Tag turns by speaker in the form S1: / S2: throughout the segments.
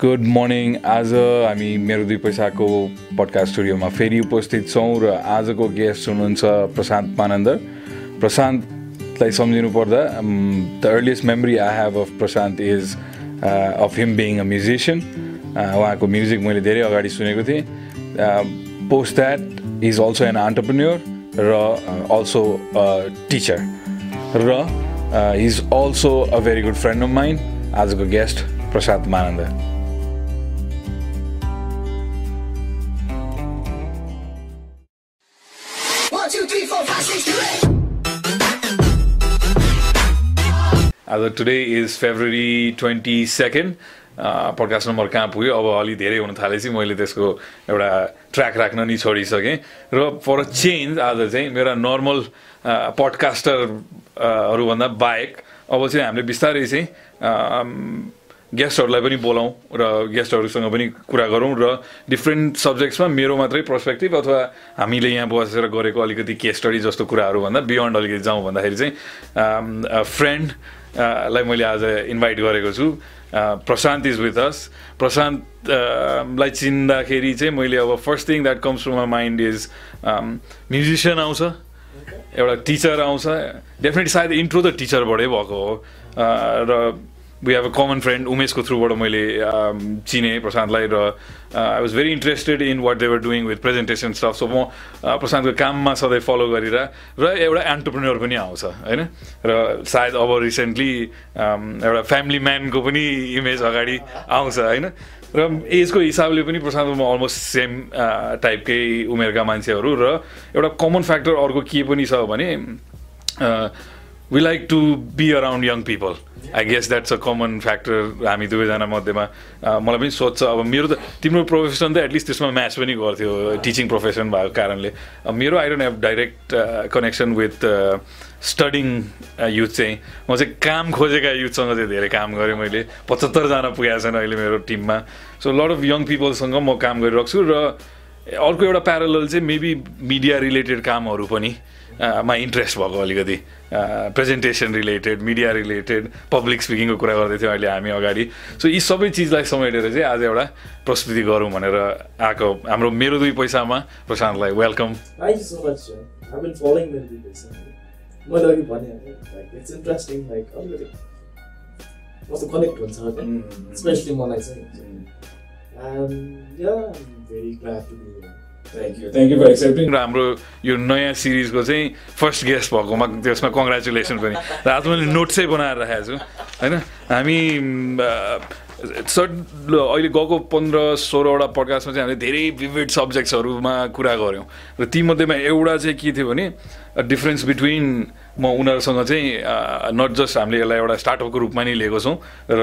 S1: Good morning आज हामी मेरो दुई पैसाको पडकास्ट स्टुडियोमा फेरि उपस्थित छौँ र आजको गेस्ट हुनुहुन्छ प्रशान्त मानन्दर। प्रशान्तलाई सम्झिनु पर्दा the earliest memory I have of Prashant is of him being a musician उहाँको म्युजिक मैले धेरै अगाडि सुनेको थिएँ। Post that is also an entrepreneur र अल्सो टिचर र is also a very good friend of mind आजको गेस्ट प्रशान्त मानन्द आज today is February twenty second podcast number कहाँ पुग्यो? अब अलि धेरै हुन थालेपछि मैले त्यसको एउटा ट्र्याक राख्न नि छोडिसकेँ। र फर चेन्ज आज चाहिँ मेरा नर्मल पडकास्टरहरूभन्दा बाहेक अब चाहिँ हामीले बिस्तारै चाहिँ गेस्टहरूलाई पनि बोलाउँ र गेस्टहरूसँग पनि कुरा गरौँ र डिफ्रेन्ट सब्जेक्ट्समा मेरो मात्रै पर्सपेक्टिभ अथवा हामीले यहाँ बसेर गरेको अलिकति केस स्टडी जस्तो कुराहरूभन्दा बियोन्ड अलिकति जाउँ भन्दाखेरि चाहिँ फ्रेन्ड लाई मैले आज इन्भाइट गरेको छु। प्रशान्त इज विथ अस प्रशान्तलाई चिन्दाखेरि चाहिँ मैले अब first thing that comes to my mind is musician आउँछ एउटा टिचर आउँछ। डेफिनेटली सायद इन्ट्रो त टिचरबाटै भएको हो। र we have a common friend उमेशको थ्रुबाट मैले चिनेँ प्रशान्तलाई र I was very interested in what they were doing with presentation stuff so म प्रशान्तको काममा सधैँ फलो गरेर र एउटा एन्टरप्रेन्योर पनि आउँछ होइन र सायद अब रिसेन्टली एउटा फ्यामिली म्यानको पनि इमेज अगाडि आउँछ होइन र एजको हिसाबले पनि प्रशान्तमा अलमोस्ट सेम टाइपकै उमेरका मान्छेहरू र एउटा कमन फ्याक्टर अर्को के पनि छ भने we like to be around young people I guess that's a common factor हामी दुवैजना मध्येमा। मलाई पनि सोध्छ अब मेरो त तिम्रो प्रोफेसन त एटलिस्ट त्यसमा म्याच पनि गर्थ्यो टिचिङ प्रोफेसन भएको कारणले। मेरो I don't have direct connection with studying youth चाहिँ। म चाहिँ काम खोजेका युथसँग चाहिँ धेरै काम गरेँ मैले। पचहत्तरजना पुगेको छन् अहिले मेरो टिममा सो लट अफ यङ पिपलसँग म काम गरिरहेको छु र अर्को एउटा प्यारल चाहिँ मेबी मिडिया रिलेटेड कामहरू पनि। मा इन्ट्रेस्ट भएको अलिकति presentation related media related public स्पिकिङको कुरा गर्दै थियौँ अहिले हामी अगाडि। सो यी सबै चिजलाई समेटेर चाहिँ आज एउटा प्रस्तुति गरौँ भनेर आएको हाम्रो मेरो दुई पैसामा प्रशान्तलाई वेलकम
S2: कनेक्ट हुन्छ स्पेसली मलाई चाहिँ।
S1: र हाम्रो यो नयाँ सिरिजको चाहिँ फर्स्ट गेस्ट भएकोमा त्यसमा कङ्ग्रेचुलेसन पनि। र आज मैले नोट्सै बनाएर राखेको छु होइन? हामी सर्ट अहिले गएको पन्ध्र सोह्रवटा पडकास्टमा चाहिँ हामीले धेरै विभिड सब्जेक्ट्सहरूमा कुरा गऱ्यौँ। र तीमध्येमा एउटा चाहिँ के थियो भने डिफ्रेन्स बिट्विन म उनीहरूसँग चाहिँ नट जस्ट हामीले यसलाई एउटा स्टार्टअपको रूपमा नै लिएको छौँ र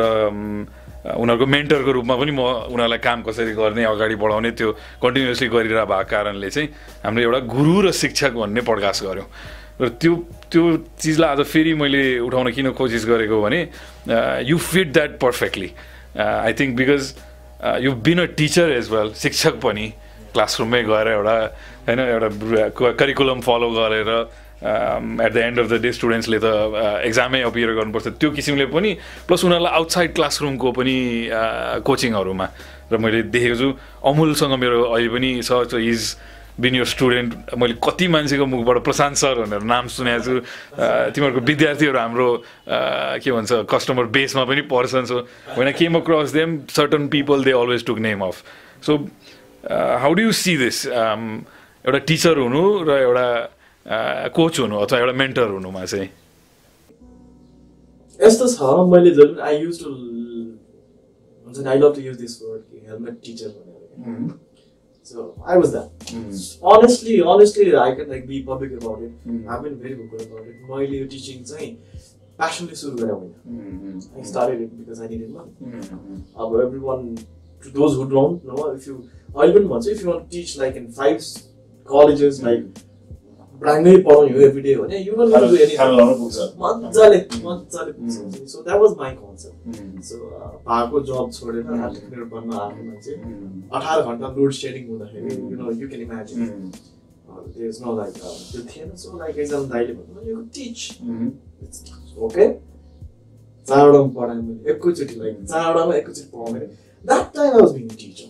S1: उनीहरूको मेन्टरको रूपमा पनि म उनीहरूलाई काम कसरी गर्ने अगाडि बढाउने त्यो कन्टिन्युसली गरिरहेको भएको कारणले चाहिँ हामीले एउटा गुरु र शिक्षक भन्ने प्रकाश गऱ्यौँ। र त्यो त्यो चिजलाई आज फेरि मैले उठाउन किन कोसिस गरेको भने you fit that perfectly I think because you been a teacher as well शिक्षक पनि क्लासरुममै गएर एउटा होइन एउटा करिकुलम फलो गरेर at the end of the day स्टुडेन्ट्सले त एक्जामै अपियर गर्नुपर्छ। त्यो किसिमले पनि प्लस उनीहरूलाई आउटसाइड क्लासरुमको पनि कोचिङहरूमा र मैले देखेको छु अमुलसँग मेरो अहिले पनि छ इज बिन यो स्टुडेन्ट मैले कति मान्छेको मुखबाट प्रशान्त सर भनेर नाम सुनेको छु। तिमीहरूको विद्यार्थीहरू हाम्रो के भन्छ कस्टमर बेसमा पनि पर्छन् सो होइन came across them certain people they always took name of so how do you see this एउटा टिचर हुनु र एउटा कोच हुनु अथवा एउटा मेन्टर हुनुमा चाहिँ?
S2: यस्तो छ मैले जब आई युज टु हुन्छ नि I love to use this word कि हेलमेट टिचर भनेर। So I was that honestly honestly I can like be public about it I been very vocal about it मैले यो टिचिङ चाहिँ प्यासनले सुरु गरेँ होइन I started it because I needed money अब every one to those who don't know if you अहिले पनि भन्छु if you want teach like in five colleges like ब्रान्डै पढाउने हो एभ्री डे भने यु डोन्ट डु एनी मजाले मजाले पुग्छ so that was my concept so भएको जब छोडेर आत्मनिर्भर बन्न आएको मान्छे। अठार घन्टा लोड सेडिङ हुँदाखेरि you know you can imagine is no like त्यो थिएन। सो लाइक एकजना दाइले भन्नु यु टिच ओके चारवटामा पढाएँ मैले। एकैचोटि लाइक चारवटामा एकैचोटि पढाउने that time I was being teacher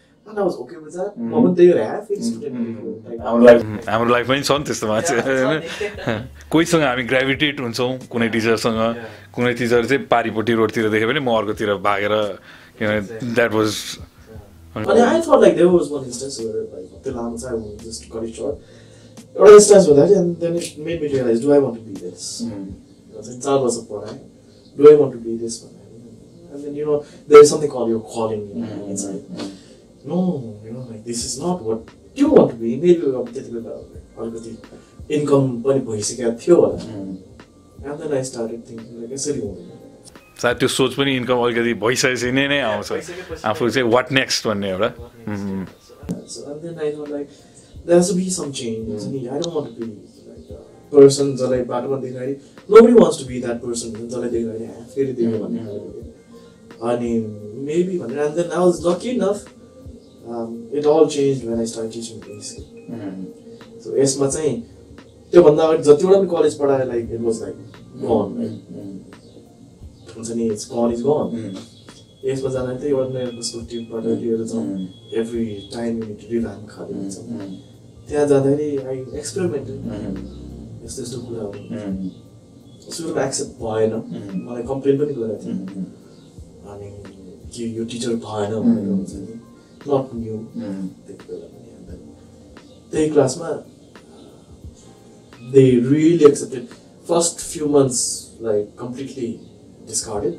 S3: Mm. Mm. Mm, mm,
S2: mm.
S3: हाम्रो लाइफ
S1: पनि छ नि त्यस्तो मान्छे होइन कोहीसँग हामी ग्राभिटेट हुन्छौँ कुनै टिचरसँग. कुनै टिचर चाहिँ पारिपट्टि रोडतिर देख्यो भने म अर्कोतिर भागेर किनभने द्याट वाज
S2: एउटा instance हुँदाखेरि and then it made me realize do I want to be this चाहिँ चार वर्ष पढाएँ do I want to be this one and then you know there is something called like this is not what you want to be maybe अब त्यति बेला अलिकति income पनि भइसकेको थियो होला and then I started thinking like यसरी हुँदैन
S1: सायद त्यो सोच पनि इन्कम अलिकति भइसकेपछि नै नै आउँछ आफू चाहिँ वाट नेक्स्ट भन्ने एउटा Mhm.
S2: So and then I thought like there has to be some change. Mm. I don't want to be like a person जसलाई बाटोमा देख्दाखेरि nobody wants to be that person जसलाई देख्दाखेरि "आ, फेरि देख्यो भन्ने अनि maybe भनेर and then I was lucky enough it all changed when I started teaching basically. So यसमा चाहिँ त्योभन्दा अगाडि जतिवटा पनि कलेज पढाएँ like it was like gone हुन्छ नि इट्स गन इज गन यसमा जाँदा एउटा नयाँ पर्सपेक्टिभबाट लिएर जाउँ एभ्री टाइम युनिट रिभ्याम खाले हुन्छ त्यहाँ जाँदाखेरि आई एक्सपेरिमेन्ट यस्तो यस्तो कुराहरू सुरुमा एक्सेप्ट भएन मलाई कम्प्लेन पनि गरेको थियो अनि कि यो टिचर भएन भनेर हुन्छ नि नट न्यू त्यति बेला पनि अन्त त्यही क्लासमा they really accepted first few months like completely discarded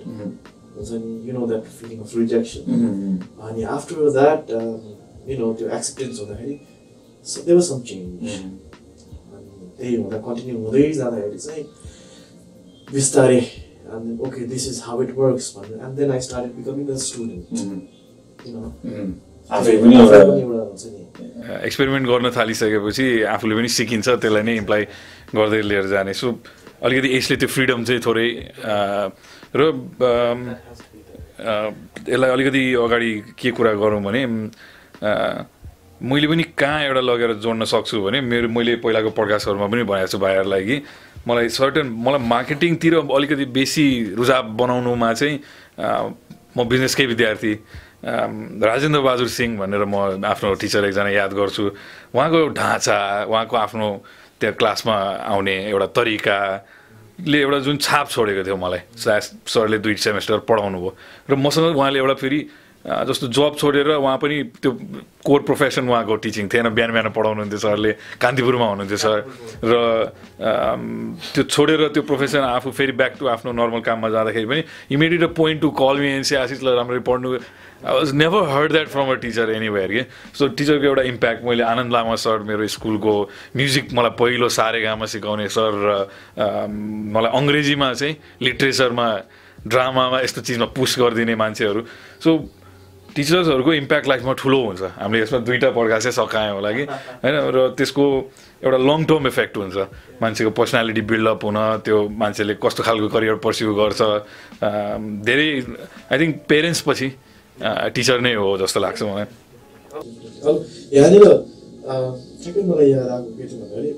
S2: हुन्छ नि you know that feeling of rejection अनि आफ्टर द्याट यु नो त्यो एक्सेप्टेन्स हुँदाखेरि so they was some change अनि त्यही हुँदा कन्टिन्यू हुँदै जाँदाखेरि चाहिँ बिस्तारै and then okay this is how it works भनेर and then I started becoming a student. You know?
S3: आफै पनि
S2: आफै
S3: एउटा
S2: पनि एउटा हुन्छ नि।
S1: एक्सपेरिमेन्ट गर्न थालिसकेपछि आफूले पनि सिकिन्छ त्यसलाई नै इम्प्लाइ गर्दै लिएर जाने। सो अलिकति यसले त्यो फ्रिडम चाहिँ थोरै र यसलाई अलिकति अगाडि के कुरा गरौँ भने मैले पनि कहाँ एउटा लगेर जोड्न सक्छु भने मेरो मैले पहिलाको पडकास्टहरूमा पनि भनेको छु भाइहरूलाई कि मलाई सर्टन मलाई मार्केटिङतिर अलिकति बेसी रुझाव बनाउनुमा चाहिँ म बिजनेसकै विद्यार्थी। राजेन्द्र बहादुर सिंह भनेर म आफ्नो टिचर एकजना याद गर्छु। उहाँको ढाँचा उहाँको आफ्नो त्यहाँ क्लासमा आउने एउटा तरिकाले एउटा जुन छाप छोडेको थियो मलाई सा- सरले दुई सेमेस्टर पढाउनु भयो। र मसँग उहाँले एउटा फेरि जस्तो जब छोडेर उहाँ पनि त्यो कोर प्रोफेसन उहाँको टिचिङ थिएन बिहान बिहान पढाउनुहुन्थ्यो सरले कान्तिपुरमा हुनुहुन्थ्यो सर। र त्यो छोडेर त्यो प्रोफेसन आफू फेरि ब्याक टु आफ्नो नर्मल काममा जाँदाखेरि पनि immediate point to call me राम्ररी पढ्नु। I was never heard that from a teacher anywhere कि सो टिचरको एउटा इम्प्याक्ट मैले आनन्द लामा सर मेरो स्कुलको म्युजिक मलाई पहिलो सारेगामा सिकाउने सर र मलाई अङ्ग्रेजीमा चाहिँ लिट्रेचरमा ड्रामामा यस्तो चिजमा पुस गरिदिने मान्छेहरू। सो टिचर्सहरूको इम्प्याक्ट लाइफमा ठुलो हुन्छ। हामीले यसमा दुईवटा पड्का चाहिँ सकायौँ होला कि? होइन? र त्यसको एउटा लङ टर्म इफेक्ट हुन्छ। मान्छेको पर्सनालिटी बिल्डअप हुन त्यो मान्छेले कस्तो खालको करियर पर्स्यु गर्छ। धेरै आई थिङ्क पेरेन्ट्स पछि टिचर नै हो जस्तो लाग्छ मलाई।
S2: यहाँनिर ठ्याक्कै मलाई याद आएको के थियो भन्दाखेरि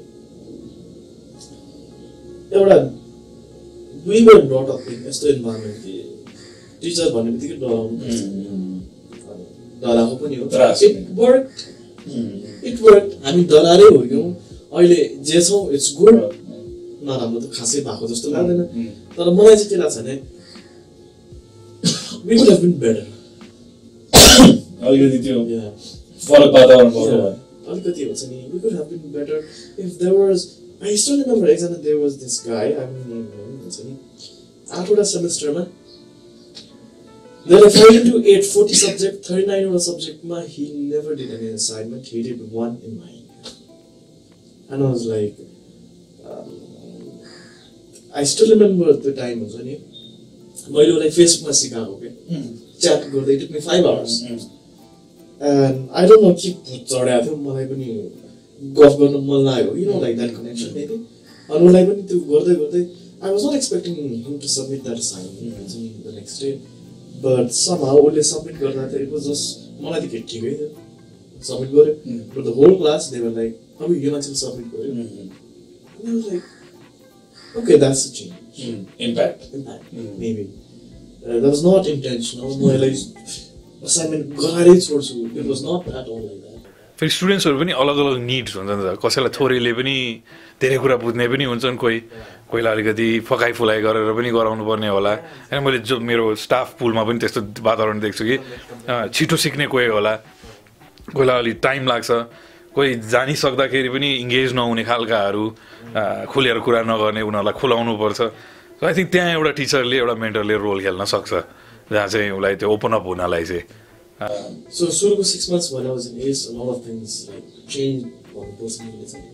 S2: एउटा we were brought up in यस्तो इन्भाइरोमेन्ट कि टिचर भन्ने बित्तिकै डराउनु डराएको पनि हो। इट वर्क इट वर्क हामी डराएरै हुर्क्यौँ अहिले जे छौँ इट्स गुड नराम्रो त खासै भएको जस्तो लाग्दैन। तर मलाई चाहिँ के लाग्छ भने we could have been better
S3: अलिकति त्यो फरक वातावरण भए
S2: अलिकति हुन्छ नि we could have been better if there was I still remember एकजना was this guy I mean name him हुन्छ नि आठवटा सेमेस्टरमा There are 42, 8, 40 subject, 39 वटा सब्जेक्टमा he never did any assignment, he did one in my And I was like, um, I still remember the time हुन्छ नि मैले उसलाई फेसबुकमा सिकाएको क्या च्याट गर्दै five hours. And I don't know के भूत चढाएको थियो मलाई पनि गफ गर्न मन लाग्यो you know like that connection maybe अनि उसलाई पनि त्यो गर्दै गर्दै I was not expecting him to submit that assignment the next day, but somehow उसले submit गर्दा त it was just मलाई त ठिकै थियो गर्यो but the whole class they were like अब यो मान्छेले I was like okay that's a change impact maybe uh, that was not intentional म यसलाई assignment गराएरै छोड्छु not at all like that.
S1: फेरि स्टुडेन्ट्सहरू पनि अलग अलग निड्स हुन्छ नि त। कसैलाई थोरैले पनि धेरै कुरा बुझ्ने पनि हुन्छन्। कोही कोहीलाई अलिकति फकाइ फुलाइ गरेर पनि गराउनु पर्ने होला होइन मैले जो मेरो स्टाफ पुलमा पनि त्यस्तो वातावरण देख्छु कि छिटो सिक्ने कोही होला। कोहीलाई अलिक टाइम लाग्छ। कोही जानिसक्दाखेरि पनि इङ्गेज नहुने खालकाहरू खुलेर कुरा नगर्ने उनीहरूलाई खुलाउनु पर्छ सो आई थिङ्क त्यहाँ एउटा टिचरले एउटा मेन्टरले रोल खेल्न सक्छ। जहाँ चाहिँ उसलाई त्यो ओपन अप हुनलाई चाहिँ
S2: So suruko six months when I was in ACE, a lot of things like changed on the personality side.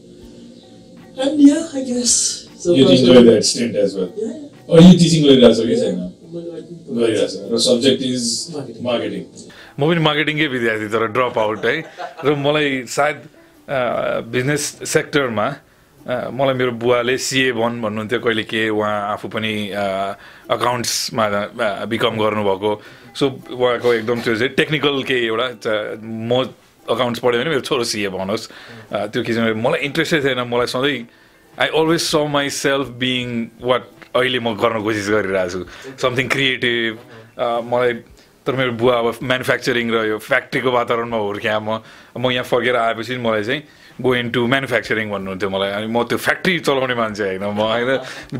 S2: And yeah, I guess. So
S3: You
S2: far, so
S3: enjoy
S2: good.
S3: that stint as well.
S2: Yeah, yeah.
S3: Oh, you teaching गरिरहेको छ कि छैन
S2: Oh my God, I think-
S3: गरिरहेको छ र subject is
S2: Marketing.
S3: Marketing
S1: म पनि मार्केटिङकै विद्यार्थी तर ड्रप आउट है र मलाई सायद बिजनेस सेक्टरमा मलाई मेरो बुवाले सिए भन् भन्नुहुन्थ्यो कहिले के उहाँ आफू पनि अकाउन्ट्समा बिकम गर्नुभएको। सो उहाँको एकदम त्यो चाहिँ टेक्निकल केही एउटा म अकाउन्ट्स पढ्यो भने मेरो छोरो सिए भन्नुहोस् अ, त्यो किसिमले मलाई इन्ट्रेस्टै थिएन। मलाई सधैँ I always saw myself being what अहिले म गर्न कोसिस गरिरहेको छु समथिङ क्रिएटिभ मलाई तर मेरो बुवा अब म्यानुफ्याक्चरिङ र यो फ्याक्ट्रीको वातावरणमा हुर्क्याएँ म? म यहाँ फर्केर आएपछि मलाई चाहिँ गो इन टु म्यानुफ्याक्चरिङ भन्नुहुन्थ्यो मलाई. अनि म त्यो फ्याक्ट्री चलाउने मान्छे होइन। म होइन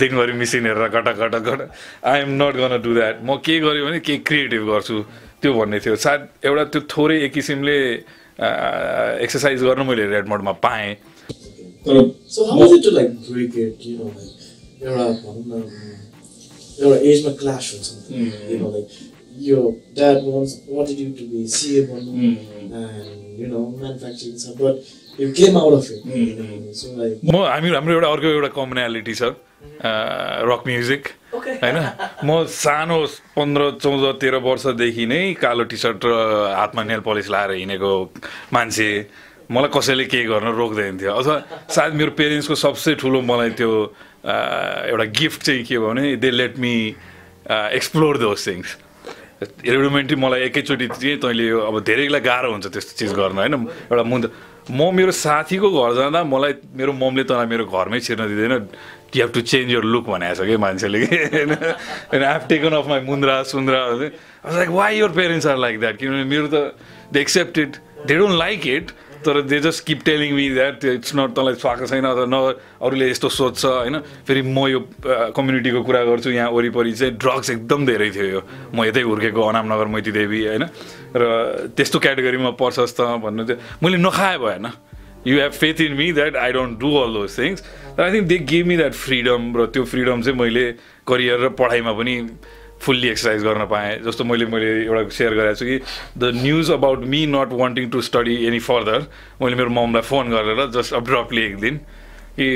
S1: दिनभरि मिसिन हेरेर कटा कटा कटा I am not gonna do that म के गरेँ भने केही क्रिएटिभ गर्छु। त्यो भन्ने थियो। सायद एउटा त्यो थोरै एक किसिमले एक्सर्साइज गर्न मैले पाएँ?
S2: You know, like एउटा भनौँ न एजमा क्लास हुन्छ। भन्नु। You came out of it. you know, So like
S1: म हामी हाम्रो एउटा अर्को एउटा कमनालिटी छ। Rock
S2: music.
S1: होइन? म सानो पन्ध्र चौध तेह्र वर्षदेखि नै कालो टी सर्ट र हातमा नेल पलिस लाएर हिँडेको मान्छे। मलाई कसैले केही गर्न रोक्दैन थियो। अथवा सायद मेरो पेरेन्ट्सको सबसे ठुलो मलाई त्यो एउटा गिफ्ट चाहिँ के भयो भने they let me explore those things rudimentary मलाई एकैचोटि चाहिँ तैँले यो अब धेरैलाई गाह्रो हुन्छ त्यस्तो चिज गर्न। होइन? एउटा मुन्द म मेरो साथीको घर जाँदा मलाई मेरो ममले तँलाई मेरो घरमै छिर्न दिँदैन। You have to change your look भनेको छ कि मान्छेले कि? होइन? I have taken off my Mundra सुन्द्रा like why your parents are like that किनभने मेरो त they accept it they don't like it तर they just keep telling me that it's not तँलाई स्वाएको छैन अथवा न अरूले यस्तो सोध्छ होइन? फेरि म यो कम्युनिटीको कुरा गर्छु यहाँ वरिपरि चाहिँ ड्रग्स एकदम धेरै थियो यो। म यतै हुर्केको अनामनगर मैती देवी होइन? र त्यस्तो क्याटेगोरीमा पर्छस् त भन्नु थियो। मैले नखाए भएन। You have faith in me that I don't do all those things I think they give me that freedom र त्यो फ्रिडम चाहिँ मैले करियर र पढाइमा पनि फुल्ली एक्सर्साइज गर्न पाएँ जस्तो मैले मैले एउटा सेयर गरेको छु कि the news about me not wanting to study any further मैले मेरो ममलाई फोन गरेर जस्ट अब्रप्टली एक दिन कि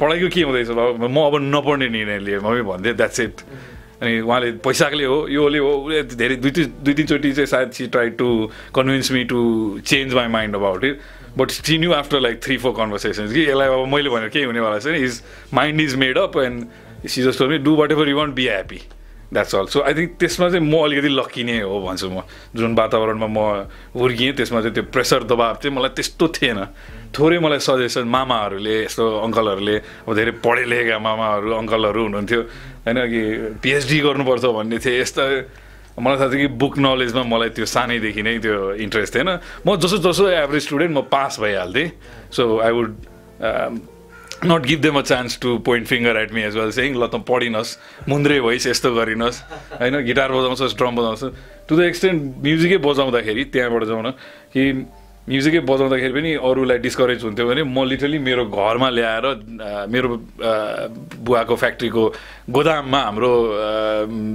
S1: पढाइको के हुँदैछ बाबु म अब नपढ्ने निर्णय लिएँ मम्मी भन्थेँ द्याट्स इट अनि उहाँले पैसाले हो योले हो उसले धेरै दुई तिन दुई तिनचोटि चाहिँ सायद she try to convince me to change my mind about it but she knew after like three four conversations कि यसलाई अब मैले भनेर केही हुनेवाला छैन his mind is made up and she just me do whatever you want be happy that's all so I think त्यसमा चाहिँ म अलिकति लक्की नै हो भन्छु म। जुन वातावरणमा म हुर्किएँ त्यसमा चाहिँ त्यो प्रेसर दबाब चाहिँ मलाई त्यस्तो थिएन। थोरै मलाई सजेसन मामाहरूले यस्तो अङ्कलहरूले अब धेरै पढे लेखेका मामाहरू अङ्कलहरू हुनुहुन्थ्यो। होइन कि पिएचडी गर्नुपर्छ भन्ने थिए यस्ता मलाई थाहा थियो कि बुक नलेजमा मलाई त्यो सानैदेखि नै त्यो इन्ट्रेस्ट थिएन। म जसो जसो एभरेज स्टुडेन्ट म pass भइहाल्थेँ। So I would not give them a chance to point finger at me as well saying ल त पढिनस् मुन्द्रे भइस यस्तो गरिनस् होइन गिटार बजाउँछस् ड्रम बजाउँछ टु द एक्सटेन्ट म्युजिकै बजाउँदाखेरि त्यहाँबाट जाउँ न कि म्युजिकै बजाउँदाखेरि पनि अरूलाई डिस्करेज हुन्थ्यो भने म लिटरली मेरो घरमा ल्याएर मेरो बुवाको फ्याक्ट्रीको गोदाममा हाम्रो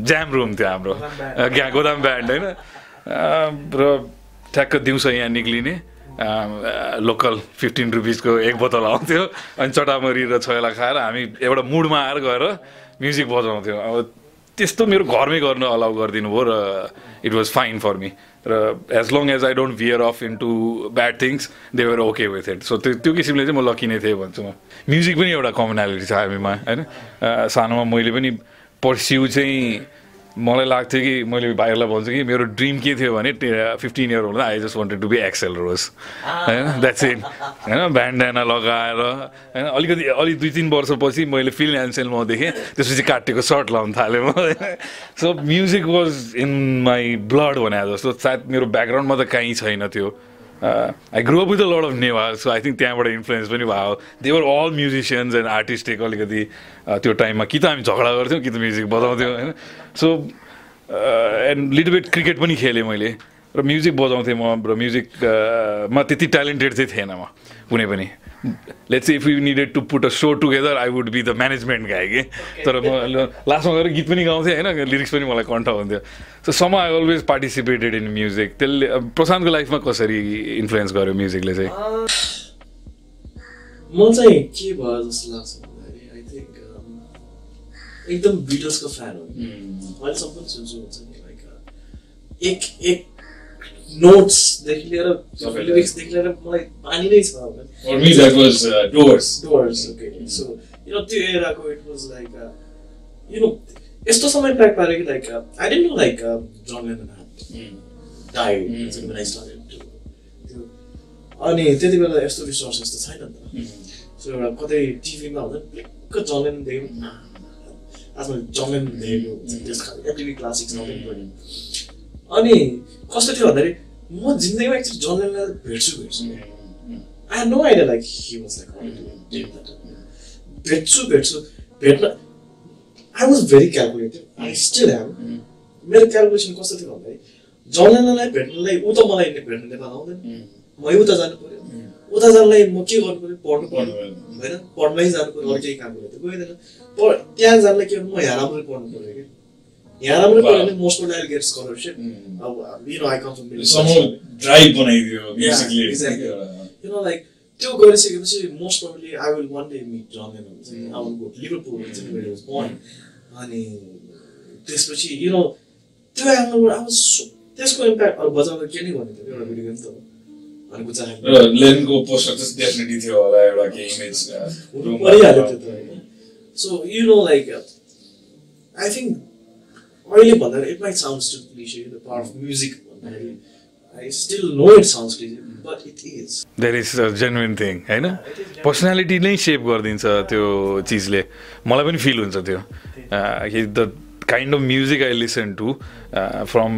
S1: ज्याम रुम थियो हाम्रो। गोदाम ब्यान्ड होइन? र ठ्याक्क दिउँसो यहाँ निक्लिने। लोकल फिफ्टिन रुपिसको एक बोतल आउँथ्यो अनि चटामरी र छोइला खाएर हामी एउटा मुडमा आएर गएर म्युजिक बजाउँथ्यो। अब त्यस्तो मेरो घरमै गर्न अलाउ गरिदिनु भयो र it was fine for me र as long as I don't veer off into bad things they were okay with it so त्यो त्यो किसिमले चाहिँ म लकी नै थिएँ भन्छु म। म्युजिक पनि एउटा कमनालिटी छ हामीमा होइन? सानोमा मैले पनि पर्स्यु चाहिँ मलाई लाग्थ्यो कि मैले भाइहरूलाई भन्छु कि मेरो ड्रिम के थियो भने फिफ्टिन इयर हुँदा I just wanted to be Axl Rose होइन? द्याट्स इट होइन? ब्यान्डाना लगाएर होइन? अलिकति अलिक दुई तिन वर्षपछि मैले फिल्म एन्ड सेलमा देखेँ त्यसपछि काटेको सर्ट लाउनु थालेँ म। So music was in my blood भने जस्तो। सायद मेरो ब्याकग्राउन्डमा त कहीँ छैन त्यो। I grow up with a lot of Newa so I think त्यहाँबाट इन्फ्लुएन्स पनि भयो। They were all musicians and artistic अलिकति uh, त्यो टाइममा कि त हामी झगडा गर्थ्यौँ कि त म्युजिक बजाउँथ्यौँ होइन? So and little bit cricket पनि खेलेँ मैले। र म्युजिक बजाउँथेँ म र म्युजिकमा त्यति ट्यालेन्टेड चाहिँ थिएन म कुनै पनि। Let's if you needed to put a show together I would be the management गाए कि तर म लास्टमा गएर गीत पनि गाउँथेँ होइन? लिरिक्स पनि मलाई कन्ठ हुन्थ्यो। So some I always participated in music त्यसले प्रशान्तको लाइफमा कसरी इन्फ्लुएन्स गर्यो म्युजिकले चाहिँ?
S2: मलाई चाहिँ के भयो जस्तो लाग्छ? एकदम बिटल्सको फ्यान हो। अहिलेसम्म पनि सुन्छु हुन्छ नि लाइक एक एक नोट्सदेखि लिएर। लिरिक्सदेखि लिएर मलाई पानी नै छ so you know त्यो एराको it was like you know यस्तो समय ट्र्याक पाऱ्यो कि like I didn't know like John died त्यो अनि त्यति बेला यस्तो रिसोर्सेस त छैन नि त। सो एउटा कतै टिभीमा नि प्लिक्क जन देख्यो। आजमा देखेको हुन्छ त्यस खाले एमटिभी क्लासिक्स नभए पनि अनि कस्तो थियो भन्दाखेरि म जिन्दगीमा एकचोटि लेननलाई भेट्छु भेट्छु। Like he was like already did that. भेट्छु भेट्छु। भेट्न I was very calculative I still am मेरो क्यालकुलेसन कस्तो थियो भन्दाखेरि जनलाई भेट्नलाई ऊ त मलाई भेट्न नेपाल आउँदैन। मै उता जानु पऱ्यो उता जानलाई म के गर्नु पऱ्यो पढ्नु पऱ्यो होइन? पढ्नै जानु पऱ्यो अरू केही काम गर्नु गइँदैन। पढ त्यहाँ जानलाई के भन्नु म यहाँ राम्ररी पढ्नु पऱ्यो कि यहाँ राम्ररी पढ्यो भने मोस्ट प्रोबाबली गेट स्कलरसिप अब you know I come from
S3: Somehow drive बनाइदियो. एउटा-
S2: you know like त्यो गरिसकेपछि most probably I will one day meet John Lennon हुन्छ नि आई विल गो लिभरपुल हुन्छ नि वेयर वाज बोर्न अनि त्यसपछि यु नो त्यो एङ्गलबाट वाज त्यसको इम्प्याक्ट अरू बजाउँदा के नै गर्ने थियो एउटा भिडियो गेम त अनि
S3: र लेनको पोस्टर चाहिँ डेफिनेटली थियो होला एउटा केही इमेज
S2: परिहाल्यो त्यो त होइन so you know like I think अहिले भन्दा it might sound too cliche the power of music भन्दाखेरि I still know it sound cliche but it is
S1: there is a genuine thing होइन पर्सनालिटी नै shape गरिदिन्छ त्यो चिजले मलाई पनि फिल हुन्छ त्यो the kind of music I listen to from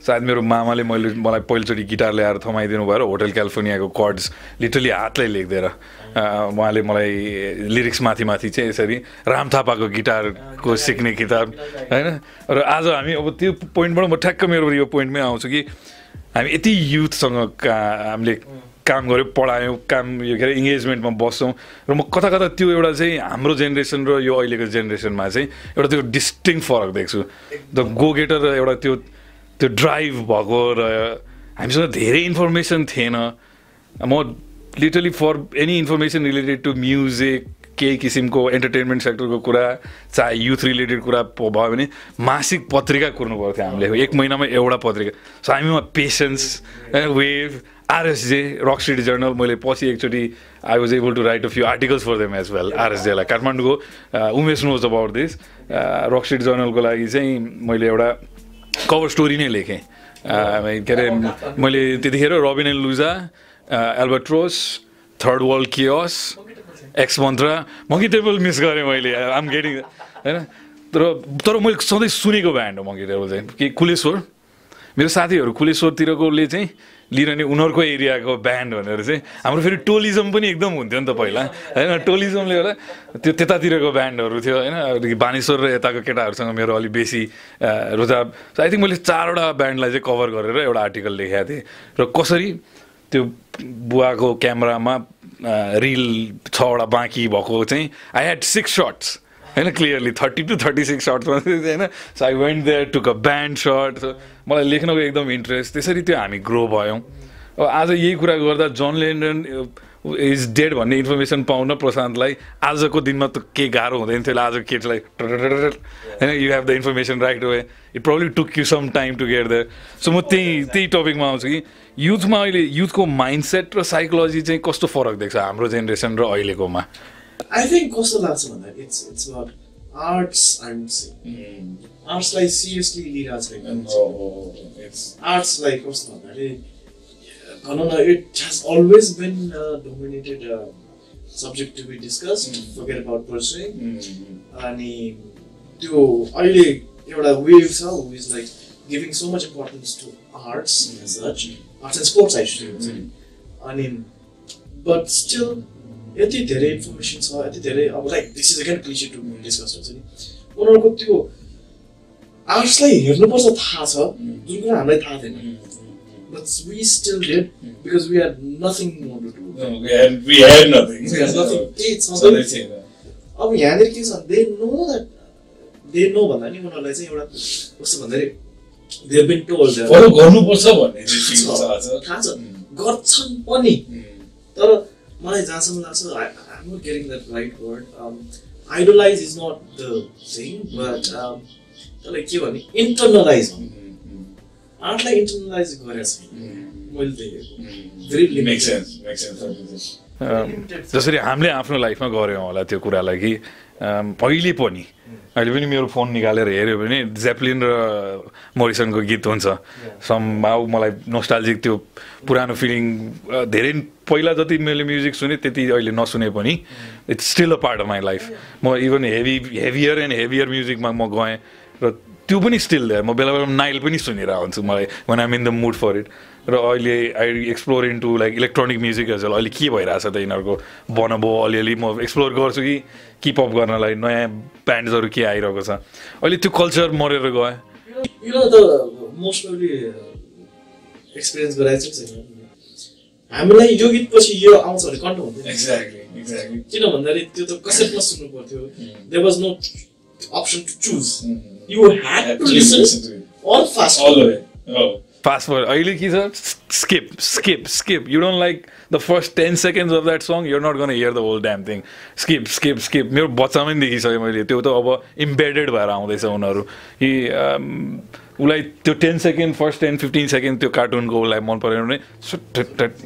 S1: सायद मेरो मामाले मैले मलाई पहिलोचोटि गिटार ल्याएर थमाइदिनु भएर होटल क्यालिफोर्नियाको कर्ड्स लिटरली हातलाई लेख्दिएर उहाँले मलाई लिरिक्स माथि माथि चाहिँ यसरी राम थापाको गिटारको सिक्ने किताब होइन? र आज हामी अब त्यो पोइन्टबाट म ठ्याक्क मेरो यो पोइन्टमै आउँछु कि हामी यति युथसँग का हामीले काम गऱ्यौँ पढायौँ काम यो के अरे इङ्गेजमेन्टमा बस्छौँ र म कता कता त्यो एउटा चाहिँ हाम्रो जेनेरेसन र यो अहिलेको जेनेरेसनमा चाहिँ एउटा त्यो डिस्टिङ फरक देख्छु। द गो गेटर एउटा त्यो त्यो ड्राइभ भएको र हामीसँग धेरै इन्फर्मेसन थिएन। म literally for any information related to music केही किसिमको इन्टरटेनमेन्ट सेक्टरको कुरा चाहे युथ रिलेटेड कुरा भयो भने मासिक पत्रिका कुर्नु पर्थ्यो हामीले। एक महिनामा एउटा पत्रिका। सो हामीमा patience wave RSJ Rock City Journal मैले पछि एकचोटि I was able to write a few articles for them as well आरएसजेलाई काठमाडौँको Umesh knows about this Rock City जर्नलको लागि चाहिँ मैले एउटा कभर स्टोरी नै लेखेँ। के अरे मैले त्यतिखेर Robin and Looza Albatross Third World Chaos X Mantra Monkey Temple miss गरेँ मैले। आम गेटिङ होइन? तर तर मैले सधैँ सुनेको ब्यान्ड हो मङ्की टेबल चाहिँ। कि कुलेश्वर मेरो साथीहरू कुलेश्वरतिरकोले चाहिँ लिइरहने उनीहरूको एरियाको ब्यान्ड भनेर चाहिँ हाम्रो फेरि टोलिजम पनि एकदम हुन्थ्यो नि त पहिला। होइन टोलिजमले गर्दा त्यो त्यतातिरको ब्यान्डहरू थियो होइन अलिक बानेश्वर र यताको केटाहरूसँग मेरो अलिक बेसी रुझाव। आई थिङ्क मैले चारवटा ब्यान्डलाई चाहिँ कभर गरेर एउटा आर्टिकल लेखेको थिएँ। र कसरी त्यो बुवाको क्यामरामा रिल छवटा बाँकी भएको चाहिँ आई ह्याड सिक्स सर्ट्स होइन clearly thirty two thirty six सर्ट्समा होइन। So I went there took a band shirt मलाई लेख्नको एकदम इन्ट्रेस्ट त्यसरी त्यो हामी ग्रो भयौँ। अब आज यही कुरा गर्दा जन लेन्डन इज डेड भन्ने इन्फर्मेसन पाउन प्रशान्तलाई आजको दिनमा त के गाह्रो हुँदैन थियो आज केटीलाई होइन you have the information right way it probably took you some time to get the so म त्यही त्यही टपिकमा आउँछु कि युथमा अहिले युथको माइन्डसेट र साइकोलोजी चाहिँ कस्तो फरक देख्छ हाम्रो जेनेरेसन र अहिलेकोमा?
S2: आई थिङ्क कस्तो लाग्छ भन्दा इट्स इट्स आर्ट्स आर्ट आर्ट्सलाई सिरियसली लिइरहेको छैन आर्ट्सलाई कस्तो भन्दाखेरि भनौँ न it has always been dominated subject to be discuss forget about pursuing अनि त्यो अहिले एउटा वेभ छ who is like giving so much importance to arts arts and sports I अनि बट स्टिल यति धेरै इन्फर्मेसन छ यति धेरै अब like this is again cliche to discuss हुन्छ नि उनीहरूको त्यो आर्ट्सलाई हेर्नुपर्छ थाहा छ जुन कुरा हामीलाई थाहा थिएन। But we still did because we had nothing more to do.
S3: No, we had we had nothing.
S2: We had nothing. त्यही छ
S3: सधैँ थिएन
S2: अब यहाँनिर के छ they know that they know भन्दा नि उनीहरूलाई चाहिँ एउटा कस्तो भन्दाखेरि दे बिन टोल्ड
S3: फलो गर्नुपर्छ भन्ने।
S2: थाहा छ। गर्छन् पनि। तर मलाई जहाँसम्म लाग्छ I not getting that right word idolise is not the thing but त्यसलाई के भने इन्टरनलाइज आर्टलाई इन्टरनलाइज गरेको छैन मैले देखेको। Very
S3: Makes sense, makes sense.
S1: Um, जसरी हामीले आफ्नो लाइफमा गऱ्यौँ होला त्यो कुरालाई कि अहिले पनि। अहिले पनि मेरो फोन निकालेर हेऱ्यो भने जेप्लिन र मोरिसनको गीत हुन्छ। समाउ मलाई नोस्टाल्जिक त्यो पुरानो फिलिङ धेरै पहिला जति मैले म्युजिक सुने त्यति अहिले नसुने पनि। It's still a part of my life म even heavy heavier and heavier म्युजिकमा म गएँ र त्यो पनि स्टिल म बेला बेला नाइल पनि सुनिरहेको हुन्छु मलाई when I'm in the mood for it र अहिले I explore in to like electronic music as well अहिले के भइरहेछ त यिनीहरूको बनबो अलिअलि म एक्सप्लोर गर्छु कि किपअप गर्नलाई नयाँ ब्यान्ड्सहरू के आइरहेको छ। अहिले त्यो कल्चर मरेर गयो।
S2: एक्सपिरियन्स गराएको छ छैन। हामीलाई यो गीत पछि यो आउँछ भने कन्ट हुन्थ्यो
S3: Exactly, exactly.
S2: किन भन्दाखेरि त्यो त कसैमा सुन्नु पर्थ्यो there was no option to choose you
S3: had to listen.
S2: All fast
S3: All the way.
S1: For अहिले के छ skip skip skip you don't like the first ten seconds of that song you're not gonna hear the whole damn thing skip skip skip मेरो बच्चामै पनि देखिसकेँ मैले त्यो त अब इम्बेडेड भएर आउँदैछ उनीहरू कि उसलाई त्यो ten second first ten fifteen second त्यो कार्टुनको उसलाई मन परेन भने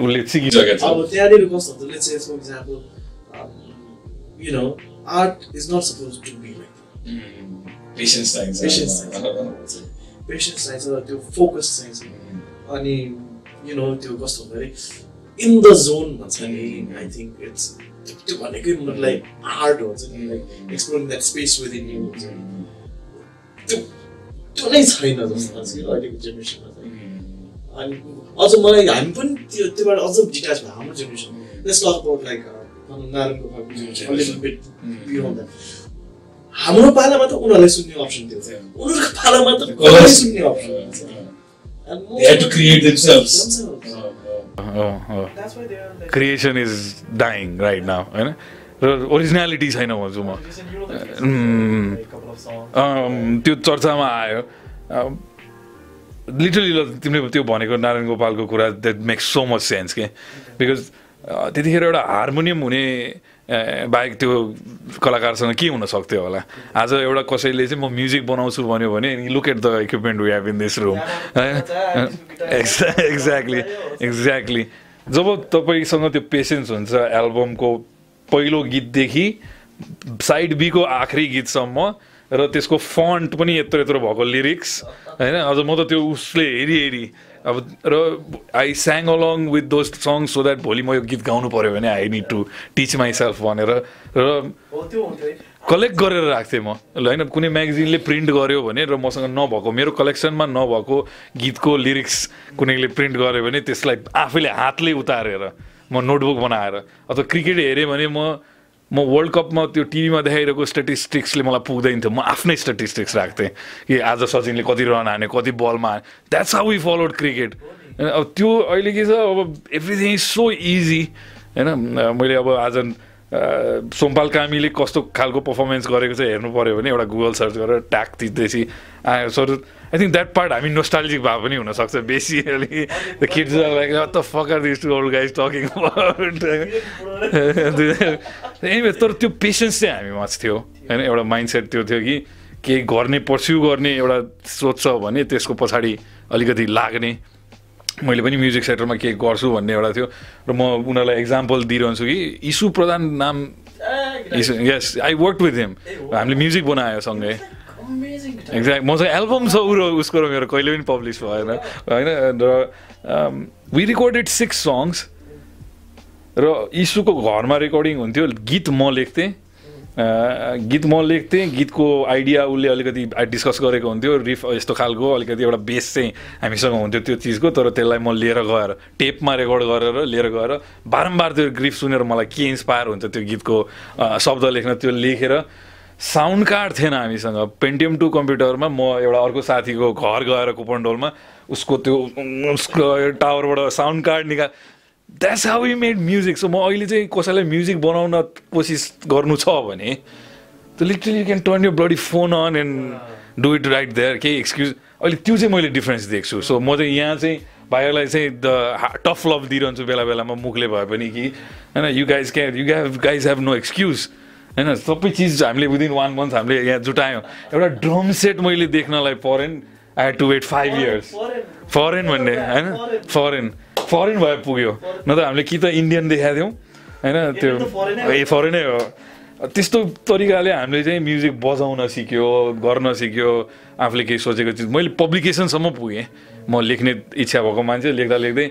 S1: उसले सिकिसक्यो
S3: Jugget.
S2: लाइक। पेसेन्स चाहिन्छ त्यो फोकस चाहिन्छ अनि यु नो त्यो कस्तो भन्दाखेरि इन द जोन भन्छ नि आई थिङ्क इट्स त्यो भनेकै मतलब आर्ट हुन्छ नि like exploring that space within you हुन्छ। त्यो त्यो नै छैन जस्तो लाग्छ कि अहिलेको जेनेरेसनमा चाहिँ अनि अझ मलाई हामी पनि त्यो त्योबाट अझ डिट्याच भयो हाम्रो generation let's talk about like नारायणको बिट बियोन्ड द्याट हाम्रो पालामा त उनीहरूलाई सुन्ने अप्सन थियो उनीहरूको पालामा त कसैलाई सुन्ने option
S1: creation is dying right now होइन? र ओरिजिनालिटी छैन भन्छु म। Mm. अम, त्यो चर्चामा आयो। लिटरली तिमीले त्यो भनेको नारायण गोपालको कुरा that makes so much sense के? बिकज त्यतिखेर एउटा हार्मोनियम हुने बाहेक त्यो कलाकारसँग के हुन सक्थ्यो होला? आज एउटा कसैले चाहिँ म म्युजिक बनाउँछु भन्यो भने look at the equipment we have in this room exactly exactly जब तपाईँसँग त्यो पेसेन्स हुन्छ एल्बमको पहिलो गीतदेखि साइड बीको आखिरी गीतसम्म र त्यसको फन्ट पनि यत्रो यत्रो भएको लिरिक्स होइन? अझ म त त्यो उसले हेरी हेरी अब र I sang along with those song so that भोलि म यो गीत गाउनु पऱ्यो भने I need to teach myself भनेर र कलेक्ट गरेर राख्थेँ म। होइन कुनै म्यागजिनले प्रिन्ट गर्यो भने र मसँग नभएको मेरो कलेक्सनमा नभएको गीतको लिरिक्स कुनैले प्रिन्ट गर्यो भने त्यसलाई आफैले हातले उतारेर म नोटबुक बनाएर अथवा क्रिकेट हेरेँ भने म म वर्ल्ड कपमा त्यो टिभीमा देखाइरहेको स्ट्याटिस्टिक्सले मलाई पुग्दैन थियो म आफ्नै स्ट्याटिस्टिक्स राख्थेँ। कि आज सचिनले कति रन हाने कति बलमा हाने that's how we followed cricket अब त्यो अहिले के छ अब एभ्रिथिङ इज सो इजी होइन? मैले अब आज सोमपाल कामीले कस्तो खालको पर्फर्मेन्स गरेको चाहिँ हेर्नु पऱ्यो भने एउटा गुगल सर्च गरेर थिच्दैছি आयो sir I think that part हामी नोस्टालिक भए पनि हुनसक्छ बेसी द किड्स लाइक त fucker this two old guys talking anyway तर त्यो पेसेन्स चाहिँ हामीमा थियो। होइन एउटा माइन्ड सेट त्यो थियो कि केही गर्ने पर्स्यु गर्ने एउटा सोध्छ भने त्यसको पछाडि अलिकति लाग्ने। मैले पनि म्युजिक सेक्टरमा केही गर्छु भन्ने एउटा थियो। र म उनीहरूलाई इक्जाम्पल दिइरहन्छु कि इसु प्रधान नाम yes I work with him हामीले म्युजिक बनायो सँगै। एक्ज्याक्ट मसँग एल्बम छ उ र उसको र मेरो कहिले पनि पब्लिस भएन होइन र वी रिकर्डेड सिक्स सङ्ग्स र इसुको घरमा रेकर्डिङ हुन्थ्यो गीत म लेख्थेँ. गीत म लेख्थेँ गीतको आइडिया उसले अलिकति डिस्कस गरेको हुन्थ्यो रिफ यस्तो खालको अलिकति एउटा बेस चाहिँ हामीसँग हुन्थ्यो त्यो चिजको तर त्यसलाई म लिएर गएर टेपमा रेकर्ड गरेर लिएर गएर बारम्बार त्यो ग्रिफ सुनेर मलाई के इन्सपायर हुन्छ त्यो गीतको शब्द लेख्न त्यो लेखेर साउन्ड कार्ड थिएन हामीसँग। पेन्टिएम टू कम्प्युटरमा म एउटा अर्को साथीको घर गएर कुपनडोलमा उसको त्यो उसको टावरबाट साउन्ड कार्ड निकाल। That's how you made music so म अहिले चाहिँ कसैलाई म्युजिक बनाउन कोसिस गर्नु छ भने त literally you can turn you bloody phone on and do it right there केही एक्सक्युज अहिले त्यो चाहिँ मैले डिफ्रेन्स देख्छु। सो म चाहिँ यहाँ चाहिँ भाइहरूलाई चाहिँ द टफ लभ दिइरहन्छु बेला बेलामा मुखले भए पनि कि। होइन you guys can you guys have no excuse होइन सबै चिज हामीले विदिन वान मन्थ हामीले यहाँ जुटायौँ। एउटा ड्रम सेट मैले देख्नलाई foreign I had to wait five years foreign भन्ने होइन? फरेन फरेन भए पुग्यो। न त हामीले कि त इन्डियन देखाएको थियौँ होइन? त्यो ए फरेनै हो। त्यस्तो तरिकाले हामीले चाहिँ म्युजिक बजाउन सिक्यो गर्न सिक्यो आफूले केही सोचेको चिज। मैले पब्लिकेसनसम्म पुगेँ। म लेख्ने इच्छा भएको मान्छे लेख्दा लेख्दै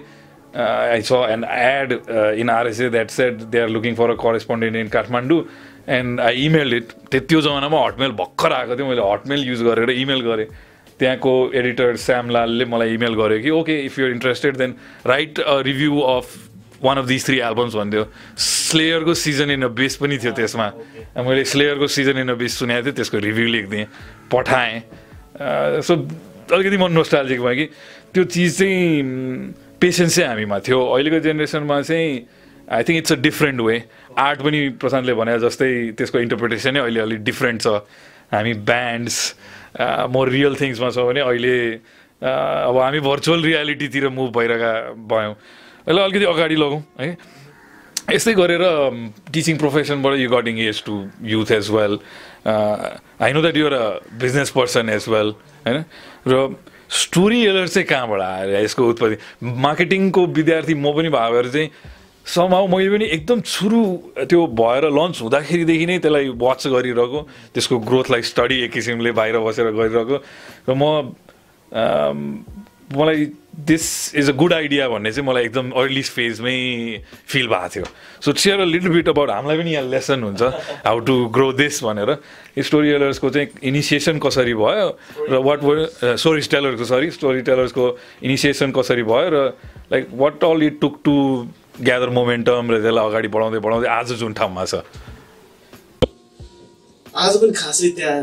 S1: I saw an ad in RSA that set they are looking for a correspondent in Kathmandu and I email it त्यो जमानामा हटमेल भर्खर आएको थियो। मैले हटमेल युज गरेर इमेल गरेँ। त्यहाँको एडिटर श्यामलालले मलाई इमेल गर्यो कि okay if you're interested then write a review of one of this three albums भन्थ्यो। स्लेयरको सिजन इन अ बेस पनि थियो त्यसमा। मैले स्लेयरको सिजन इन अ बेस सुनेको थिएँ त्यसको रिभ्यू लेखिदिएँ पठाएँ। सो अलिकति म नोस्टाल्जिक भयो कि त्यो चिज चाहिँ पेसेन्स चाहिँ हामीमा थियो। अहिलेको जेनेरेसनमा चाहिँ I think it's a different way art पनि प्रशान्तले भने जस्तै त्यसको इन्टरप्रिटेसनै अहिले अलिक डिफ्रेन्ट छ। हामी ब्यान्ड्स म रियल थिङ्समा छ भने अहिले अब हामी भर्चुअल रियालिटीतिर मुभ भइरहेका भयौँ। यसलाई अलिकति अगाडि लगौँ है। यस्तै गरेर teaching प्रोफेसनबाट you getting as to youth as well I know that you're a business person as well होइन? र स्टोरी एलर चाहिँ कहाँबाट आएर यसको उत्पत्ति? मार्केटिङको विद्यार्थी म पनि भएर चाहिँ समाउ मैले पनि एकदम सुरु त्यो भएर लन्च हुँदाखेरिदेखि नै त्यसलाई वाच गरिरहेको त्यसको ग्रोथलाई स्टडी एक किसिमले बाहिर बसेर गरिरहेको। र म मलाई this is a good idea भन्ने चाहिँ मलाई एकदम अर्ली फेजमै फिल भएको थियो। So share a little bit about हामीलाई पनि यहाँ लेसन हुन्छ हाउ टु ग्रो दिस भनेर। स्टोरी टेलर्सको चाहिँ इनिसिएसन कसरी भयो र वाट स्टोरी टेलरको सरी स्टोरी टेलर्सको इनिसिएसन कसरी भयो र like what all it took to gather momentum र त्यसलाई अगाडि बढाउँदै बढाउँदै आज जुन ठाउँमा छ।
S2: आज पनि खासै त्यहाँ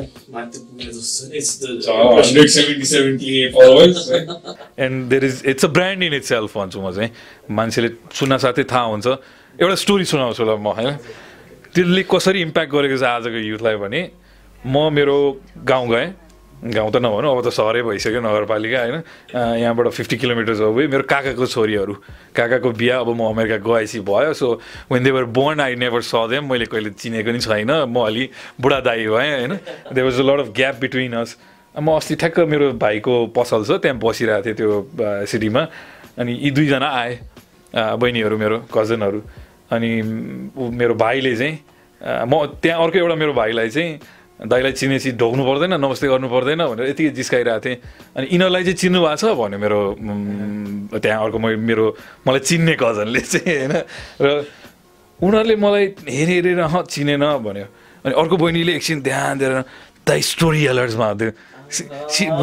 S1: and there is it's a brand in itself भन्छु म चाहिँ। मान्छेले सुन्न साथै थाहा हुन्छ। एउटा स्टोरी सुनाउँछु ल म होइन त्यसले कसरी इम्प्याक्ट गरेको छ आजको युथलाई भने म मेरो गाउँ गएँ। गाउँ त नभनौँ अब त सहरै भइसक्यो नगरपालिका होइन यहाँबाट फिफ्टी किलोमिटर्स अवे मेरो काकाको छोरीहरू काकाको बिहा अब म अमेरिका गएपछि भयो so when they were born I never saw them मैले कहिले चिनेको नि छैन म अलि बुढा दाई भएँ होइन they was a lot of gap between us म अस्ति ठ्याक्क मेरो भाइको पसल छ त्यहाँ बसिरहेको थिएँ त्यो सिटीमा अनि यी दुईजना आए बहिनीहरू मेरो कजनहरू अनि मेरो भाइले चाहिँ म त्यहाँ अर्को एउटा मेरो भाइलाई चाहिँ दाइलाई चिनेपछि ढोक्नु पर्दैन नमस्ते गर्नु पर्दैन भनेर यतिकै जिस्काइरहेको थिएँ। अनि यिनीहरूलाई चाहिँ चिन्नु भएको छ भन्यो मेरो त्यहाँ अर्को मेरो मलाई चिन्ने कजनले चाहिँ होइन? र उनीहरूले मलाई हेरे हेरेर अँ चिनेन भन्यो। अनि अर्को बहिनीले एकछिन ध्यान दिएर द स्टोरी एलर्ट्समा त्यो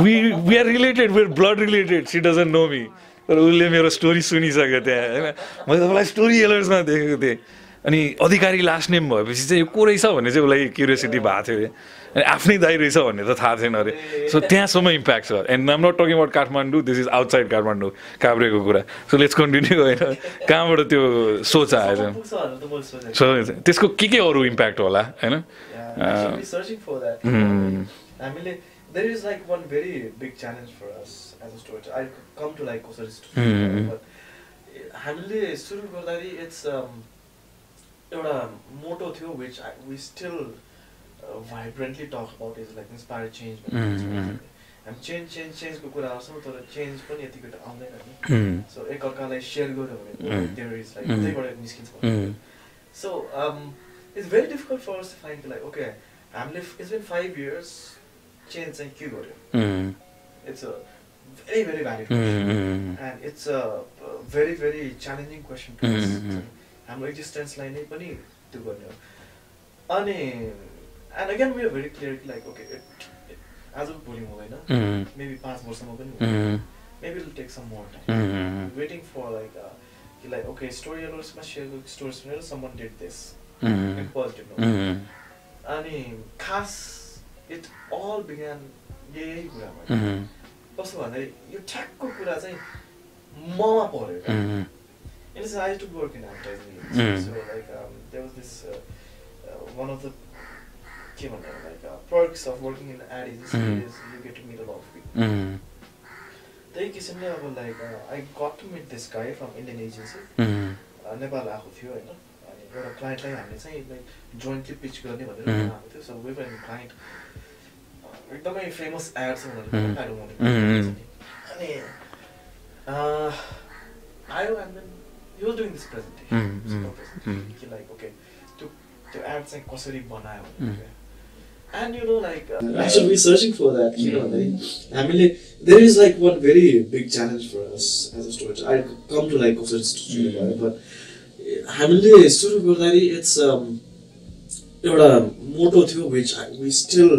S1: we we are related we're blood related she doesn't know me तर उसले मेरो स्टोरी सुनिसक्यो त्यहाँ होइन? मैले तपाईँलाई स्टोरी एलर्ट्समा देखेको थिएँ। अनि अधिकारी लास्ट नेम भएपछि चाहिँ यो को रहेछ भन्ने चाहिँ उसलाई क्युरियोसिटी भएको थियो अनि आफ्नै दाइ रहेछ भन्ने त थाहा थिएन अरे। सो त्यहाँसम्म इम्प्याक्ट छ। And not talking about Kathmandu this is outside Kathmandu काभ्रेको कुरा। सो लेट्स कन्टिन्यू होइन? कहाँबाट त्यो सोच आएछ सो त्यसको के के अरू इम्प्याक्ट होला होइन?
S2: हामीले the
S4: there is like one very big challenge for us as a storyteller. I come to like कसरी
S1: Mhm.
S4: storyteller, but हामीले सुरु गर्दाखेरि इट्स एउटा मोटो थियो which we still vibrantly talk about is like inspire
S1: change.
S4: हामी change change चेन्जको कुरा गर्छौँ तर चेन्ज पनि यतिको आउँदैन नि. सो एकअर्कालाई सेयर गऱ्यो भने. There is
S1: like.
S4: त्यहीबाट निस्किन्छ. So it's very difficult for us to find like okay, हामीले it's been five years, change चाहिँ के गर्यो?
S1: Mm.
S4: It's a very very valid question,
S1: Mm.
S4: and it's a uh, हाम्रो एक्जिस्टेन्सलाई नै पनि त्यो गर्ने हो अनि and again we are very clear like okay आज भोलि हुँदैन. मेबी पाँच वर्षमा पनि हुँदैन. Maybe will take some more
S1: time.
S4: Waiting for like कि लाइक ओके स्टोरी एलर्समा सेयर स्टोरी सुनेर समन डिड दिस पोजिटिभ. अनि खास इट अल बिगान यही कुरामा
S1: Mm.
S4: कस्तो भन्दाखेरि यो ठ्याक्कको कुरा चाहिँ ममा पऱ्यो क्या
S1: Mm.
S4: It is I to work in advertising.
S1: Mm.
S4: So like um, there was this uh, uh, one of the like uh, perks of working in ad agency
S1: Mm.
S4: is you get to meet a lot of people.
S1: Mm.
S4: त्यही किसिमले अब like I got to meet this guy from Indian agency
S1: Mm.
S4: Nepal आएको थियो होइन अनि एउटा क्लाइन्टलाई हामीले चाहिँ लाइक जोइन्टली पिच गर्ने भनेर
S1: Mm.
S4: आएको थियो सो वेभ एन्ड क्लाइन्ट एकदमै फेमस एड छ
S1: Mm.
S4: उनीहरूले
S1: Mm.
S4: अनि आयो and then you
S1: doing this presentation.
S4: कि लाइक ओके त्यो त्यो एड चाहिँ कसरी बनायो and you know like
S2: Actually, we're searching for that. किन भन्दाखेरि हामीले there is like one very big challenge for us as a storyteller. I come to like कसरी story भयो but हामीले सुरु गर्दाखेरि इट्स एउटा मोटो थियो which we still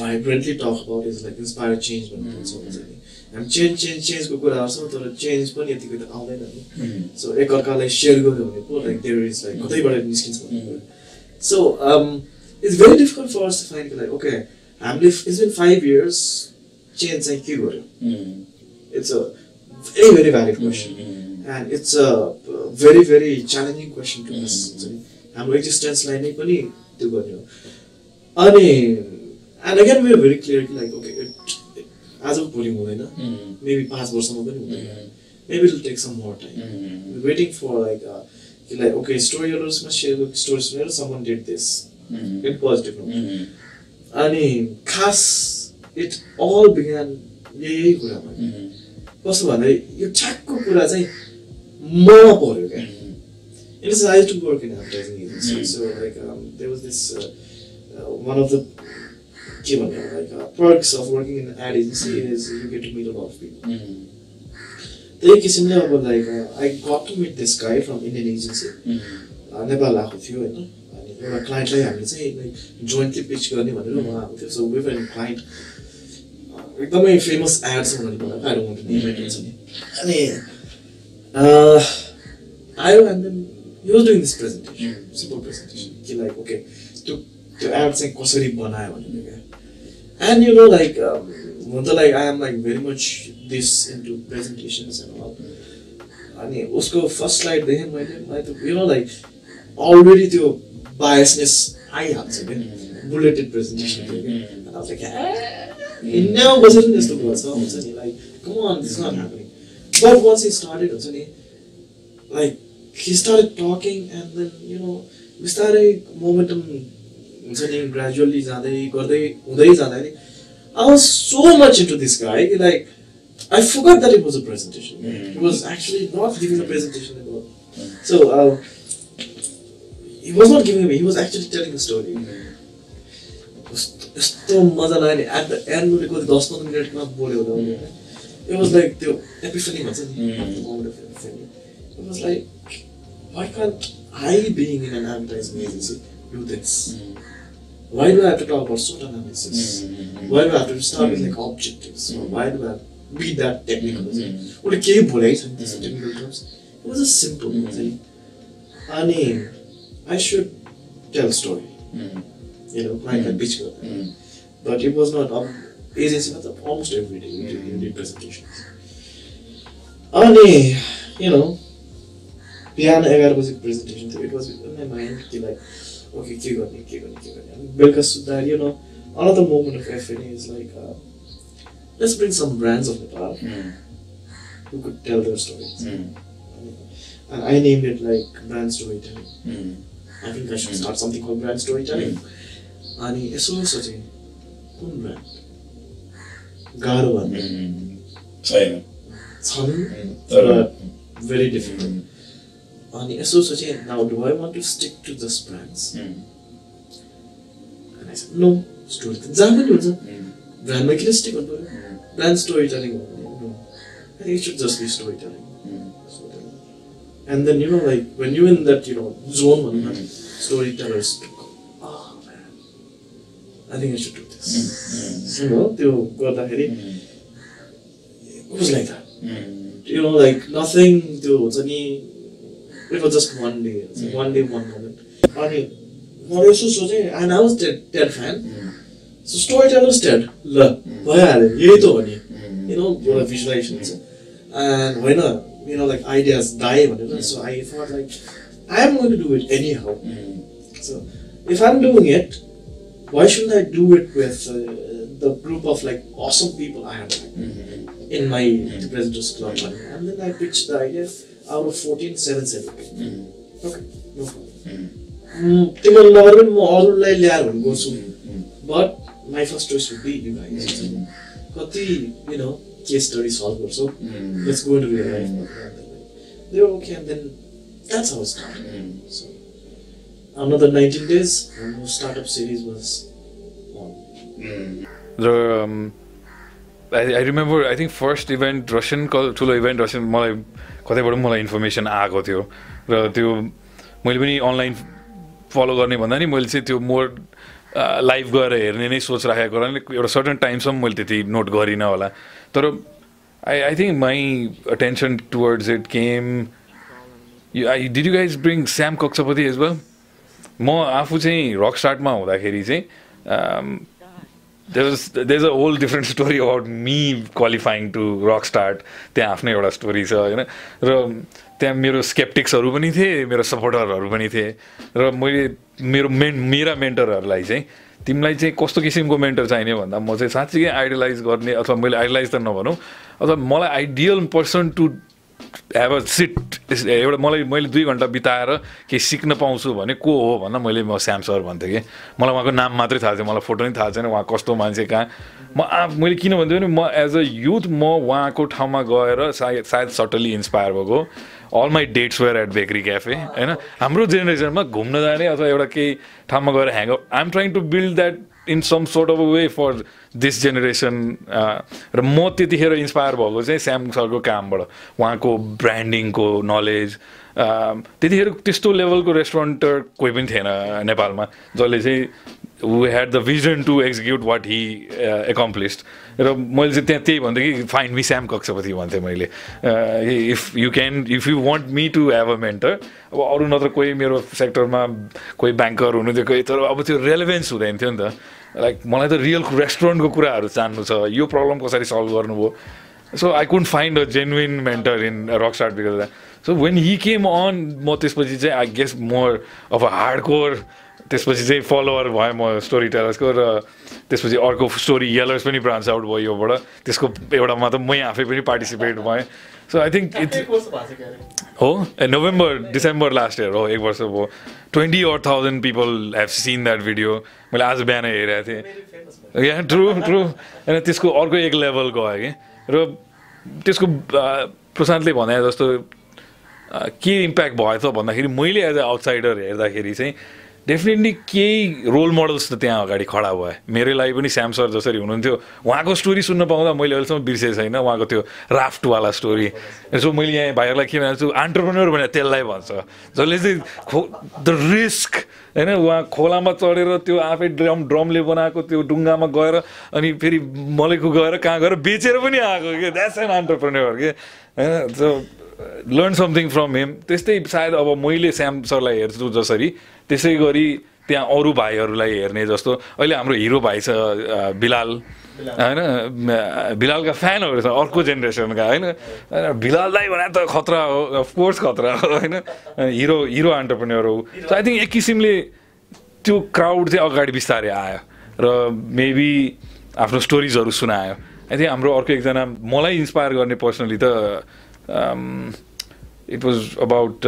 S2: vibrantly talk about is like inspire change भन्ने हामी चेन्ज चेन्ज चेन्जको कुरा गर्छौँ तर चेन्ज पनि यतिको त आउँदैन नि. सो एकअर्कालाई सेयर गर्यो भने पो लाइक देयर इज लाइक कतैबाट निस्किन्छ so it's very difficult for us like okay हामीले it's been five years change चाहिँ के गर्यो. It's a
S1: very
S2: very valid question. And it's a very very challenging question to हाम्रो एक्जिस्टेन्सलाई नै पनि त्यो गर्ने हो अनि and again we very clear कि लाइक ओके आज भोलि हुँदैन. मेबी पाँच वर्षमा पनि हुँदैन. Maybe will take some more
S1: time.
S2: Waiting for like कि लाइक ओके स्टोरी एलर्समा सेयर स्टोरी सुनेर
S1: someone
S2: did this. In
S1: positive.
S2: अनि खास इट अल बिगान यही कुरामा. कस्तो भन्दाखेरि यो ठ्याक्कको कुरा चाहिँ ममा पऱ्यो क्या
S1: Mm.
S2: It is I used to work in advertising agency,
S1: Mm.
S2: so like um, there के भन्ने of working in an ad agency is you get to meet a lot of people.
S1: Mm.
S2: त्यही किसिमले अब like I got to meet this guy from Indian
S1: agency.
S2: Nepal आएको थियो होइन अनि एउटा क्लाइन्टलाई हामीले चाहिँ लाइक जोइन्टली पिच गर्ने भनेर उहाँ आएको थियो सो वेभ एन्ड क्लाइन्ट एकदमै फेमस एड छ उनीहरूले बनाएको आएर छ नि अनि आयो and then you doing this presentation simple presentation कि लाइक ओके त्यो त्यो एड चाहिँ कसरी बनायो भनेर क्या एन्ड यु नो लाइक हुन त like I am like very much this into presentations and all अनि उसको फर्स्ट स्लाइड देखेँ मैले मलाई त यु नो लाइक अलरेडी त्यो बायसनेस आइहाल्छ क्या बुलेटेड प्रेजेन्टेसन थियो क्या इन्डियामा बसेर नि यस्तो गर्छ हुन्छ नि like come on this not happening but once he started हुन्छ नि like he started talking and then you know बिस्तारै मोमेन्टम हुन्छ नि ग्रेजुअली जाँदै गर्दै हुँदै जाँदाखेरि I was so much into this guy कि like I forgot that it was a presentation.
S1: Mm.
S2: He was actually not giving a presentation at all. So uh, he was not giving a he was actually telling a story. कस्तो यस्तो मजा लाग्यो नि at the and उसले कति दस पन्ध्र मिनटमा बोल्यो होला उसले इट वाज लाइक त्यो एपिफनी भन्छ नि
S1: Mm.
S2: moment of epiphany. It was like, why can't I, being in an advertising agency, do this? Why do I have to talk about SWOT analysis? Why do I have to start with like objectives? Or why do I have to be that technical?
S1: Mm.
S2: उसले केही बोलेकै छैन त्यस्तो
S1: Mm.
S2: Technical terms it was a simple
S1: Mm.
S2: नि अनि I should tell story you know क्लाइन्टलाई pitch गर्दा But it was not um, agency was almost every day you did, you did presentations. अनि you know बिहान एघार बजीको presentation थियो it was in mind कि like okay के गर्ने के गर्ने के गर्ने अनि बेलुका सुत्दा you know moment of FNA is like, uh, let's bring some brands of Nepal who could tell their stories. And I named it like brand storytelling. I think I should start something called brand storytelling. अनि यसो सोचेँ कुन brand गाह्रो भन्ने
S5: छैन
S2: छन्
S5: तर
S2: very difficult अनि यसो सोचेँ now do I want to stick to this brands no story त जहाँ पनि हुन्छ ब्रान्डमा किन स्टिक हुनु पऱ्यो ब्रान्ड स्टोरी टेलिङ हो भने no I think it should just be story telling and then you know like when you in that you know zone भनौँ न story tellers I think I should do this हो त्यो गर्दाखेरि was like that you know, like nothing त्यो हुन्छ नि It was just one day one day one moment अनि मैले यसो सोचेँ and I was TED TED fan so story tellers TED ल भइहाल्यो यही त हो नि यु नो एउटा भिजुलाइजेसन छ एन्ड होइन you know like ideas die भनेर so I thought like I am going to do it anyhow so if I am doing it why shouldn't I do it with uh, the group of like awesome people I have like, in my the President's Club? And then I pitched the idea. Out of 14, 7 selected. Okay, no problem. Mm, तिमीहरू नगरे पनि म अरूलाई ल्याएर भने गर्छु but my first choice would be you guys कति you know case study solve गर्छौ let's go to real life they okay and then that's how start so another 19 days our startup series was on.
S1: र I I remember I think first event Russian ठुलो event Russian मलाई कतैबाट मलाई information आएको थियो। र त्यो मैले पनि अनलाइन फलो गर्ने भन्दा नि मैले चाहिँ त्यो मोर लाइभ गएर हेर्ने नै सोच राखेको कारण एउटा सर्टन टाइमसम्म मैले त्यति नोट गरिनँ होला। तर I I think my attention towards it came you I did you guys bring Shyam Kakshapati as well म आफू चाहिँ रक स्टार्टमा हुँदाखेरि चाहिँ there a whole different story about me qualifying to rock start त्यहाँ आफ्नै एउटा स्टोरी छ होइन र त्यहाँ मेरो स्केप्टिक्सहरू पनि थिए मेरो सपोर्टरहरू पनि थिए र मैले मेरो मेन मेरा मेन्टरहरूलाई चाहिँ तिमीलाई चाहिँ कस्तो किसिमको मेन्टर चाहिने भन्दा म चाहिँ साँच्चीकै आइडलाइज गर्ने अथवा मैले आइडलाइज त नभनौँ अथवा मलाई ideal person to have a seat एउटा मलाई मैले दुई घन्टा बिताएर केही सिक्न पाउँछु भने को हो भन्न मैले म श्याम सर भन्थेँ कि। मलाई उहाँको नाम मात्रै थाहा थियो मलाई फोटो नै थाहा छैन उहाँ कस्तो मान्छे कहाँ। म आ मैले किन भन्थेँ भने म एज अ युथ म उहाँको ठाउँमा गएर सायद सायद सटली इन्सपायर भएको all my dates were at bakery cafe होइन। हाम्रो जेनेरेसनमा घुम्न जाने अथवा एउटा केही ठाउँमा गएर hang I am trying to build that in some sort of way for this generation र म त्यतिखेर इन्सपायर भएको चाहिँ स्याम सरको कामबाट उहाँको ब्रान्डिङको नलेज त्यतिखेर त्यस्तो लेभलको रेस्टुरेन्टर कोही पनि थिएन नेपालमा जसले चाहिँ we had the vision to execute what he accomplished र मैले चाहिँ त्यहाँ त्यही भन्थेँ कि फाइन मी स्याम कक्षपति भन्थेँ मैले। If you can if you want me to have a mentor अब अरू नत्र कोही मेरो सेक्टरमा कोही ब्याङ्कर हुनुहुन्थ्यो कोही तर अब त्यो रेलेभेन्स हुँदैन थियो नि त। लाइक मलाई त रियल रेस्टुरेन्टको कुराहरू जान्नु छ। यो प्रब्लम कसरी सल्भ गर्नुभयो? So I couldn't find a genuine mentor in rock start because so when he came on म त्यसपछि चाहिँ I guess more of a hard core त्यसपछि चाहिँ फलोवर भएँ म स्टोरी टेलर्सको र त्यसपछि अर्को स्टोरी यलर्स पनि ब्रान्च आउट भयो योबाट। त्यसको एउटामा त मै आफै पनि पार्टिसिपेट भएँ। सो आई थिङ्क इट्स हो? ए नोभेम्बर डिसेम्बर लास्ट इयर हो एक वर्ष भयो। Twenty or thousand people have seen that video मैले आज बिहान हेरेको थिएँ। यहाँ ट्रु ट्रु होइन त्यसको अर्को एक लेभल गयो कि। र त्यसको प्रशान्तले भने जस्तो के इम्प्याक्ट भयो त भन्दाखेरि मैले एज अ आउटसाइडर हेर्दाखेरि चाहिँ डेफिनेटली केही रोल मोडल्स त त्यहाँ अगाडि खडा भए। मेरै लागि पनि स्याम सर जसरी हुनुहुन्थ्यो उहाँको स्टोरी सुन्न पाउँदा मैले अहिलेसम्म बिर्सेको छैन उहाँको त्यो राफ्टवाला स्टोरी सो मैले यहाँ भाइहरूलाई के भनेको छु अन्टरप्रेनर भने त्यसलाई भन्छ। जसले चाहिँ खो द रिस्क होइन उहाँ खोलामा चढेर त्यो आफै ड्रम ड्रमले बनाएको त्यो डुङ्गामा गएर अनि फेरि मलेको गएर कहाँ गएर बेचेर पनि आएको कि? द्याट्स एन अन्टरप्रेनर कि? होइन लर्न समथिङ फ्रम हिम त्यस्तै सायद अब मैले स्याम सरलाई हेर्छु जसरी त्यसै गरी त्यहाँ अरू भाइहरूलाई हेर्ने जस्तो। अहिले हाम्रो हिरो भाइ छ बिलाल। होइन? बिलालका फ्यानहरू छ अर्को जेनेरेसनका होइन? बिलाललाई भने त खतरा हो अफकोर्स खतरा हो होइन? हिरो हिरो अन्टरप्रेन्यर हो। सो आई थिङ्क एक किसिमले त्यो क्राउड चाहिँ अगाडि बिस्तारै आयो। र मेबी आफ्नो स्टोरिजहरू सुनायो। आई थिङ्क हाम्रो अर्को एकजना मलाई इन्सपायर गर्ने पर्सनली त इट वाज अबाउट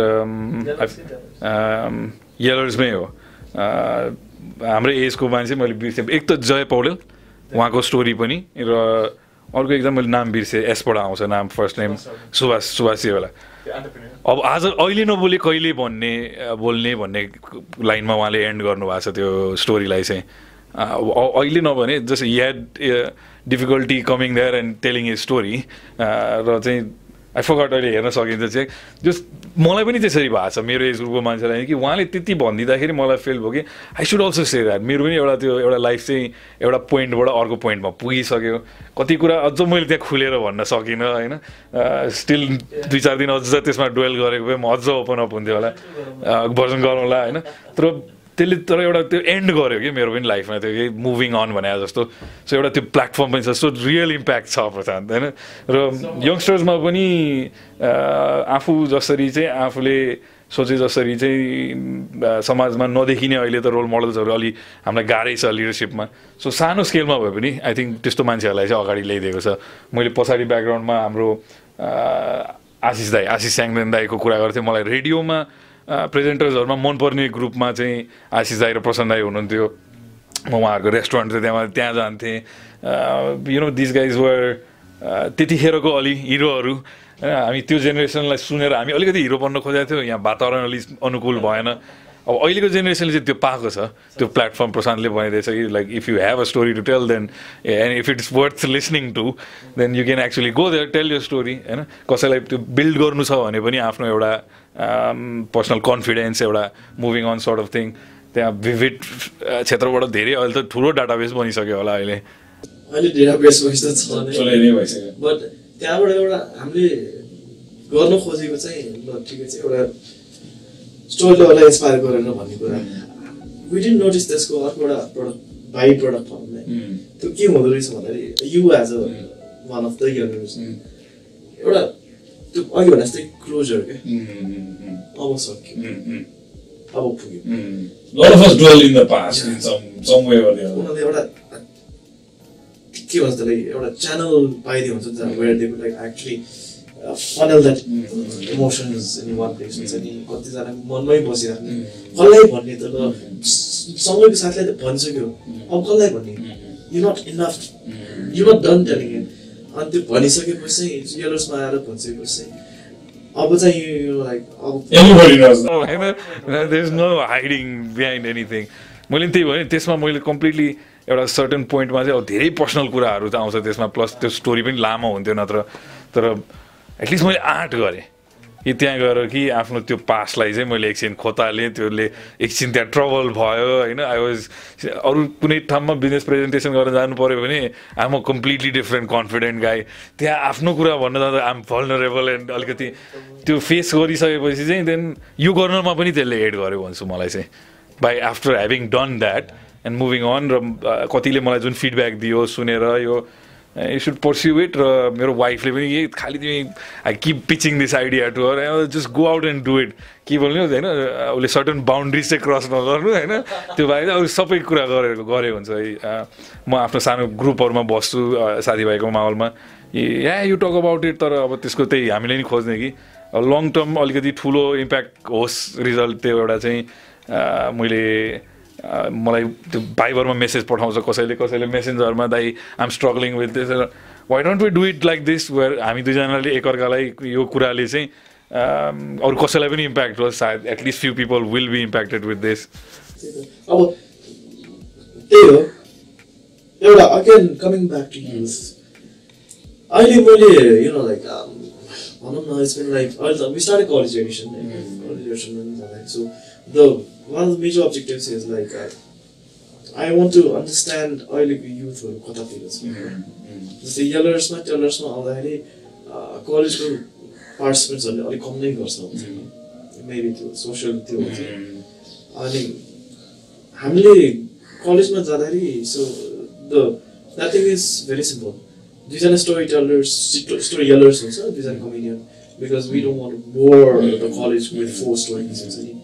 S1: यलर्समै हो हाम्रो एजको मान्छे मैले बिर्सेँ एक त जय पौडेल उहाँको स्टोरी पनि र अर्को एकदम मैले नाम बिर्सेँ एसबाट आउँछ नाम फर्स्ट नेम सुभाष सुभाष होला। अब आज अहिले नबोले कहिले भन्ने बोल्ने भन्ने लाइनमा उहाँले एन्ड गर्नुभएको छ त्यो स्टोरीलाई चाहिँ। अ, अ- अहिले नभने just had difficulty coming there and telling a story र चाहिँ आई फगट अहिले हेर्न सकिन्छ चाहिँ। जस मलाई पनि त्यसरी भएको छ मेरो एज ग्रुपको मान्छेलाई कि उहाँले त्यति भनिदिँदाखेरि मलाई फिल भयो कि I should also say that मेरो पनि एउटा त्यो एउटा लाइफ चाहिँ एउटा पोइन्टबाट अर्को पोइन्टमा पुगिसक्यो। कति कुरा अझ मैले त्यहाँ खुलेर भन्न सकिनँ होइन? स्टिल दुई चार दिन अझ त्यसमा डुवेल गरेको भए म अझ ओपन अप हुन्थ्यो होला। भर्जन गरौँला होइन? तर त्यसले तर एउटा त्यो एन्ड गर्यो कि मेरो पनि लाइफमा त्यो कि मुभिङ अन भने जस्तो। सो एउटा त्यो प्लेटफर्म पनि छ। सो रियल इम्प्याक्ट छ प्रशान्त होइन? र यङ्स्टर्समा पनि आफू जसरी चाहिँ आफूले सोचे जसरी चाहिँ समाजमा नदेखिने अहिले त रोल मोडल्सहरू अलि हामीलाई गाह्रै छ लिडरसिपमा सो सानो स्केलमा भए पनि आई थिङ्क त्यस्तो मान्छेहरूलाई चाहिँ अगाडि ल्याइदिएको छ। मैले पछाडि ब्याकग्राउन्डमा हाम्रो आशिष दाई आशिष स्याङदेन दाईको कुरा गर्थेँ। मलाई रेडियोमा प्रेजेन्टर्सहरूमा मनपर्ने ग्रुपमा चाहिँ आशिष दाई र प्रसन्न दाई हुनुहुन्थ्यो। म उहाँहरूको रेस्टुरेन्ट थियो त्यहाँ त्यहाँ जान्थेँ। You know this guys were त्यतिखेरको अलि हिरोहरू। होइन हामी त्यो जेनेरेसनलाई सुनेर हामी अलिकति हिरो बन्न खोजेको थियो। यहाँ वातावरण अलिक अनुकूल भएन। अब अहिलेको जेनेरेसनले चाहिँ त्यो पाएको छ। त्यो प्लेटफर्म प्रशान्तले भनिदिएछ कि like if you have a story to tell then and if it's worth listening to then you can actually go there tell your story होइन कसैलाई त्यो बिल्ड गर्नु छ भने पनि आफ्नो एउटा पर्सनल कन्फिडेन्स एउटा moving on sort of thing त्यहाँ भिभिड क्षेत्रबाट धेरै अहिले त ठुलो डाटाबेस बनिसक्यो होला अहिले।
S2: अहिले डेटाबेस
S6: भइसक्यो।
S2: बट त्यहाँबाट एउटा हामीले गर्न खोजेको चाहिँ ल ठिकै छ एउटा स्टोरीले उसलाई इन्सपायर गरेन भन्ने कुरा। विडिन नोटिस त्यसको अर्को एउटा प्रडक्ट बाई प्रडक्ट भनौँ न त्यो के हुँदो रहेछ भन्दाखेरि you as a one of the years एउटा त्यो अघि भने जस्तै क्लोजर के अब सक्यो अब पुग्यो. उनीहरूले एउटा के भन्छ त्यसलाई एउटा च्यानल पाइदियो हुन्छ where they like actually funnel that emotions in one place हुन्छ नि कतिजना मनमै बसिराख्ने कसलाई भन्ने त ल सँगैको साथीलाई त भनिसक्यो अब कसलाई भन्ने you not enough you not done telling अनि त्यो भनिसकेपछि यलोसमा आएर भनिसकेपछि अब चाहिँ यो लाइक
S6: knows.
S1: होइन there is no hiding behind anything मैले त्यही भने त्यसमा मैले कम्प्लिटली एउटा सर्टन पोइन्टमा चाहिँ अब धेरै पर्सनल कुराहरू त आउँछ त्यसमा प्लस त्यो स्टोरी पनि लामो हुन्थ्यो नत्र तर एटलिस्ट मैले आँट गरेँ कि त्यहाँ गएर कि आफ्नो त्यो पासलाई चाहिँ मैले एकछिन खोतालेँ त्यसले एकछिन त्यहाँ ट्रबल भयो होइन? आई वाज अरू कुनै ठाउँमा बिजनेस प्रेजेन्टेसन गर्न जानु पऱ्यो भने I'm a completely different confident guy त्यहाँ आफ्नो कुरा भन्न जाँदा आम भल्नरेबल एन्ड अलिकति त्यो फेस गरिसकेपछि चाहिँ देन यो गर्नमा पनि त्यसले एड गर्यो भन्छु मलाई चाहिँ. By after having done that and moving on र कतिले मलाई जुन फिडब्याक दियो सुनेर यो यु सुड पर्स्यु इट र मेरो वाइफले पनि यही खालि तिमी I keep pitching this idea to her just go out and do it के भन्नु होइन? उसले सर्टन बााउन्ड्रिज चाहिँ क्रस नगर्नु होइन? त्यो बाहेक अरू सबै कुरा गरेको गरे हुन्छ। है अ, म आफ्नो सानो ग्रुपहरूमा बस्छु अ, साथीभाइको माहौलमा। Yeah you talk about it तर अब त्यसको त्यही हामीले नि खोज्ने कि। लङ टर्म अलिकति ठुलो इम्प्याक्ट होस् रिजल्ट त्यो एउटा चाहिँ मैले मलाई त्यो भाइबरमा मेसेज पठाउँछ कसैले कसैले मेसेन्जरमा दाइ I'm struggling with this why don't we do it like this where हामी दुईजनाले एकअर्कालाई यो कुराले चाहिँ अरू कसैलाई पनि इम्प्याक्ट होस् सायद at least few people will be impacted with this
S2: अब त्यही हो। एउटा again coming back to youth अहिले मैले यु नो लाइक भनौँ न इट्स बिन लाइक अहिले त we start college admission college admission पनि जाँदाखेरि the one of major objectives is like I want to understand अहिलेको युथहरू कतातिर छ जस्तै यलर्समा टेलर्समा आउँदाखेरि कलेजको पार्टिसिपेन्ट्सहरूले अलिक कम नै गर्छ हुन्छ मेबी त्यो सोसियल त्यो हुन्छ अनि हामीले कलेजमा जाँदाखेरि so the that thing is very simple दुईजना स्टोरी टेलर्स स्टोरी टेलर्स हुन्छ दुईजना comedian because we don't want bore the college with four stories हुन्छ नि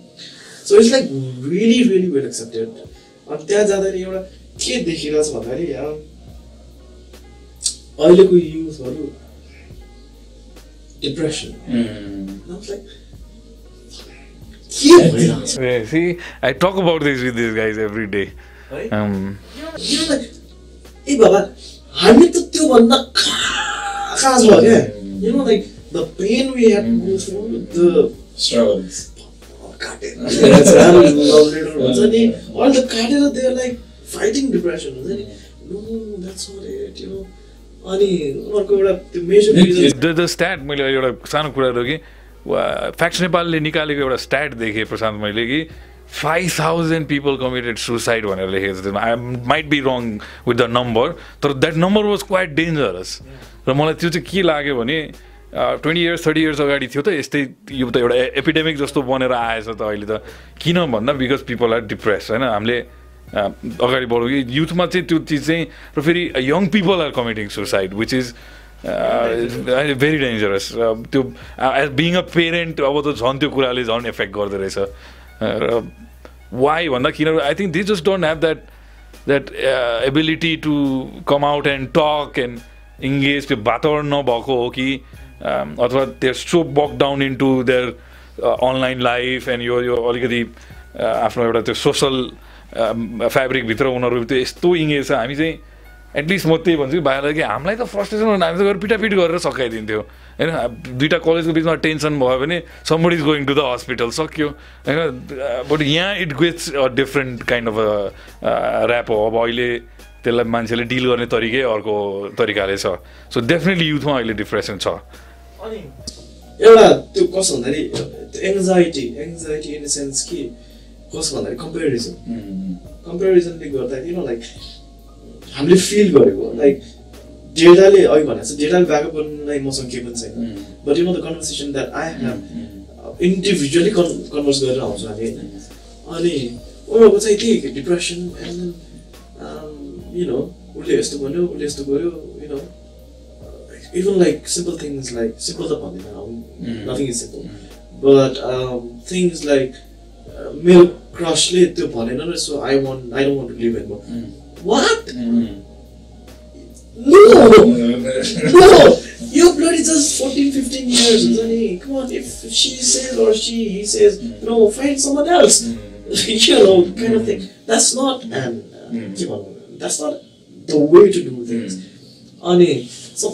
S2: so it's like really really well accepted अनि त्यहाँ जाँदाखेरि एउटा के देखिरहेको छ भन्दाखेरि अहिलेको युथहरू डिप्रेसन के भइरहेको छ
S1: Yeah, see, I talk about this with these guys every day.
S2: है
S1: Um,
S2: You know, like, ए बाबा हामी त त्योभन्दा कहाँ कहाँ छ क्या you know like the pain we have go through the
S7: struggles.
S2: काटेर लभ लेटर हुन्छ नि। अहिले त काटेर दे लाइक फाइटिङ डिप्रेसन हुन्छ नि। अनि एउटा त्यो मेजर
S1: स्ट्याट मैले एउटा सानो कुरा हो कि फ्याक्स नेपालले निकालेको एउटा स्ट्याट देखेँ प्रशान्त मैले कि five thousand people committed suicide भनेर लेखेको छ त्यसमा। I might be wrong with the number तर that number was quite dangerous र मलाई त्यो चाहिँ के लाग्यो भने ट्वेन्टी इयर्स थर्टी इयर्स अगाडि थियो त यस्तै यो त एउटा एपिडेमिक जस्तो बनेर आएछ त अहिले त। किन भन्दा बिकज पिपल आर डिप्रेस होइन? हामीले अगाडि बढौँ कि युथमा चाहिँ त्यो चिज चाहिँ र फेरि young people are committing suicide which is very dangerous त्यो एज बिङ अ पेरेन्ट अब त झन् त्यो कुराले झन् इफेक्ट रहेछ। र वाइ भन्दा किन I think they just don't have that that ability to come out and talk and engage त्यो वातावरण नभएको हो कि अथवा there so bog down in to their online life and यो यो अलिकति uh, आफ्नो एउटा त्यो सोसल फेब्रिकभित्र उनीहरू त्यो यस्तो इङ्गेज छ। हामी चाहिँ एटलिस्ट म त्यही भन्छु कि कि हामीलाई त फ्रस्ट्रेसन हामी त गएर पिटापिट गरेर सकाइदिन्थ्यो होइन दुइटा कलेजको बिचमा टेन्सन भयो भने somebody is going to the hospital सक्यो। होइन बट यहाँ it gets a different kind of wrap हो। अब अहिले त्यसलाई मान्छेले डिल गर्ने तरिकै अर्को तरिकाले छ। सो डेफिनेटली युथमा अहिले डिप्रेसन छ।
S2: अनि एउटा त्यो कस्तो भन्दाखेरि त्यो anxiety anxiety in the sense कि कस्तो भन्दाखेरि कम्पेरिजन कम्पेरिजनले गर्दाखेरि नो लाइक हामीले फिल गरेको लाइक डेटाले अघि भनेको छ डेटाले ब्याकअप गर्नुलाई मसँग केही पनि छैन। But you know the conversation that I have individually con converse गरेर आउँछ हामी होइन? अनि उनीहरूको चाहिँ त्यही डिप्रेसन एन्ड यु नो उसले यस्तो भन्यो उसले यस्तो गर्यो you know even like simple things like simple the
S7: Mm.
S2: nothing is simple but um, things like uh, मेरो क्रसले त्यो भनेन र so I want I don't want to leave and what no no यो bloody just 14 15 years हुन्छ नि come on if she says or she he says no find someone else you know kind of thing that's not an uh, के भन्नु that's not the way to do things अनि so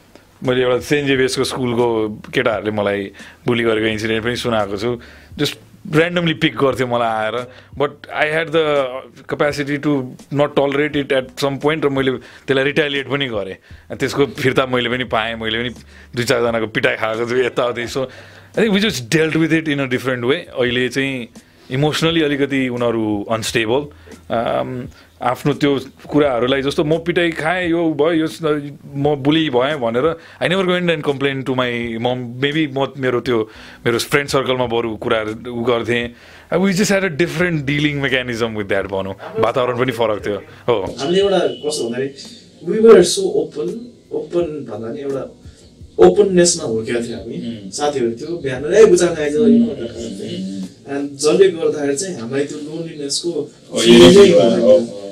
S1: मैले एउटा saint जेभियर्सको स्कुलको केटाहरूले मलाई बुली गरेको incident पनि सुनाएको छु। जस्ट ऱ्यान्डमली पिक गर्थ्यो मलाई आएर। But I had the capacity to not tolerate it at some point र मैले त्यसलाई रिटालिएट पनि गरेँ। त्यसको फिर्ता मैले पनि पाएँ। मैले पनि दुई चारजनाको पिटाइ खाएको छु यताउति। So I think which is dealt with it in a different way अहिले चाहिँ इमोसनली अलिकति उनीहरू अनस्टेबल आफ्नो त्यो कुराहरूलाई जस्तो म पिटाइ खाएँ यो भयो यो म बुली भएँ भनेर I never going and complain to my म मेबी म मेरो त्यो मेरो फ्रेन्ड सर्कलमा बरु कुराहरू उ गर्थेँ। अब which is had a different dealing mechanism with that भनौँ। वातावरण पनि फरक थियो। हो।
S2: एउटा कस्तो भन्दाखेरि we were so open open भन्दा नि एउटा ओपननेसमा हुर्केका थियौँ हामी। साथीहरू थियो बिहान ए बुचा खाइज एन्ड जसले गर्दाखेरि चाहिँ हामीलाई त्यो लोनलिनेसको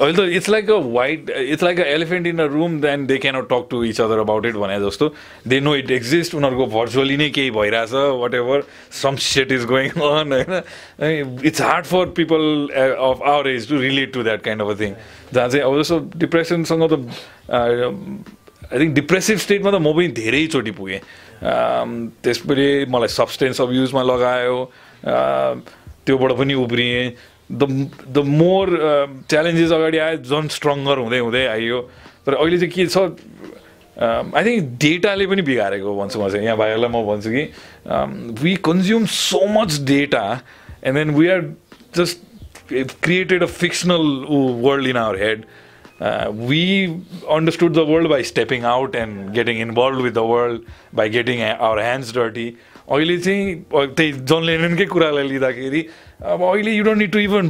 S2: अहिले त it's like a white
S7: it's
S2: like an elephant in a room then they cannot talk
S7: to
S2: each other about it भने
S1: जस्तो। दे नो इट एक्जिस्ट उनीहरूको भर्चुअली नै केही भइरहेछ what ever some set is going on होइन it's hard for people of our age to relate to that kind of a thing जहाँ चाहिँ अब जस्तो डिप्रेसनसँग त आई थिङ्क डिप्रेसिभ स्टेटमा त म पनि धेरैचोटि पुगेँ। अम, त्यसपछि मलाई सब्सटेन्स अब्युजमा लगायो। अ, त्योबाट पनि उब्रिएँ। द द मोर च्यालेन्जेस अगाडि आयो झन् स्ट्रङ्गर हुँदै हुँदै आइयो। तर अहिले चाहिँ के छ आई थिङ्क डेटाले पनि बिगारेको भन्छु म चाहिँ यहाँ भाइहरूलाई म भन्छु कि we consume so much data and then we are just created a fictional world in our head we understood the world by stepping out and getting involved with the world by getting our hands dirty अहिले चाहिँ त्यही जन लेननकै कुरालाई लिँदाखेरि अब अहिले you don't need to even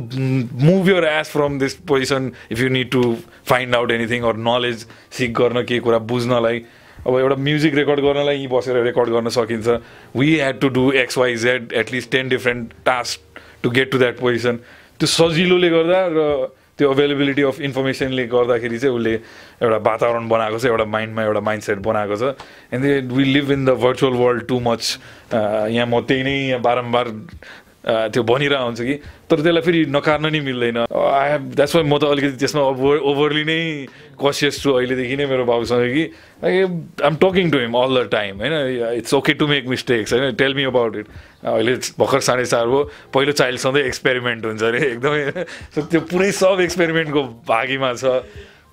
S1: move your ass from this position if you need to find out anything or knowledge seek गर्न केही कुरा बुझ्नलाई. अब एउटा म्युजिक रेकर्ड गर्नलाई यहीँ बसेर रेकर्ड गर्न सकिन्छ। We had to do X Y Z at least ten different task to get to that position त्यो सजिलोले गर्दा र त्यो अभाइलेबिलिटी अफ इन्फर्मेसनले गर्दाखेरि चाहिँ उसले एउटा वातावरण बनाएको छ एउटा माइन्डमा एउटा माइन्ड सेट बनाएको छ। And we live in the virtual world too much यहाँ म त्यही नै बारम्बार त्यो भनिरहेको हुन्छु कि? तर त्यसलाई फेरि नकार्न नि मिल्दैन। आई हेभ द्याट्स वाइ म त अलिकति त्यसमा ओभर ओभरली नै कसियस छु अहिलेदेखि नै मेरो बाबुसँग कि। I'm talking to him all the time होइन? It's okay to make mistakes होइन? टेल मी अबाउट इट अहिले भर्खर साढे चार हो पहिलो चाइल्ड सधैँ एक्सपेरिमेन्ट हुन्छ अरे एकदमै। त्यो पुरै सब एक्सपेरिमेन्टको भागीमा छ।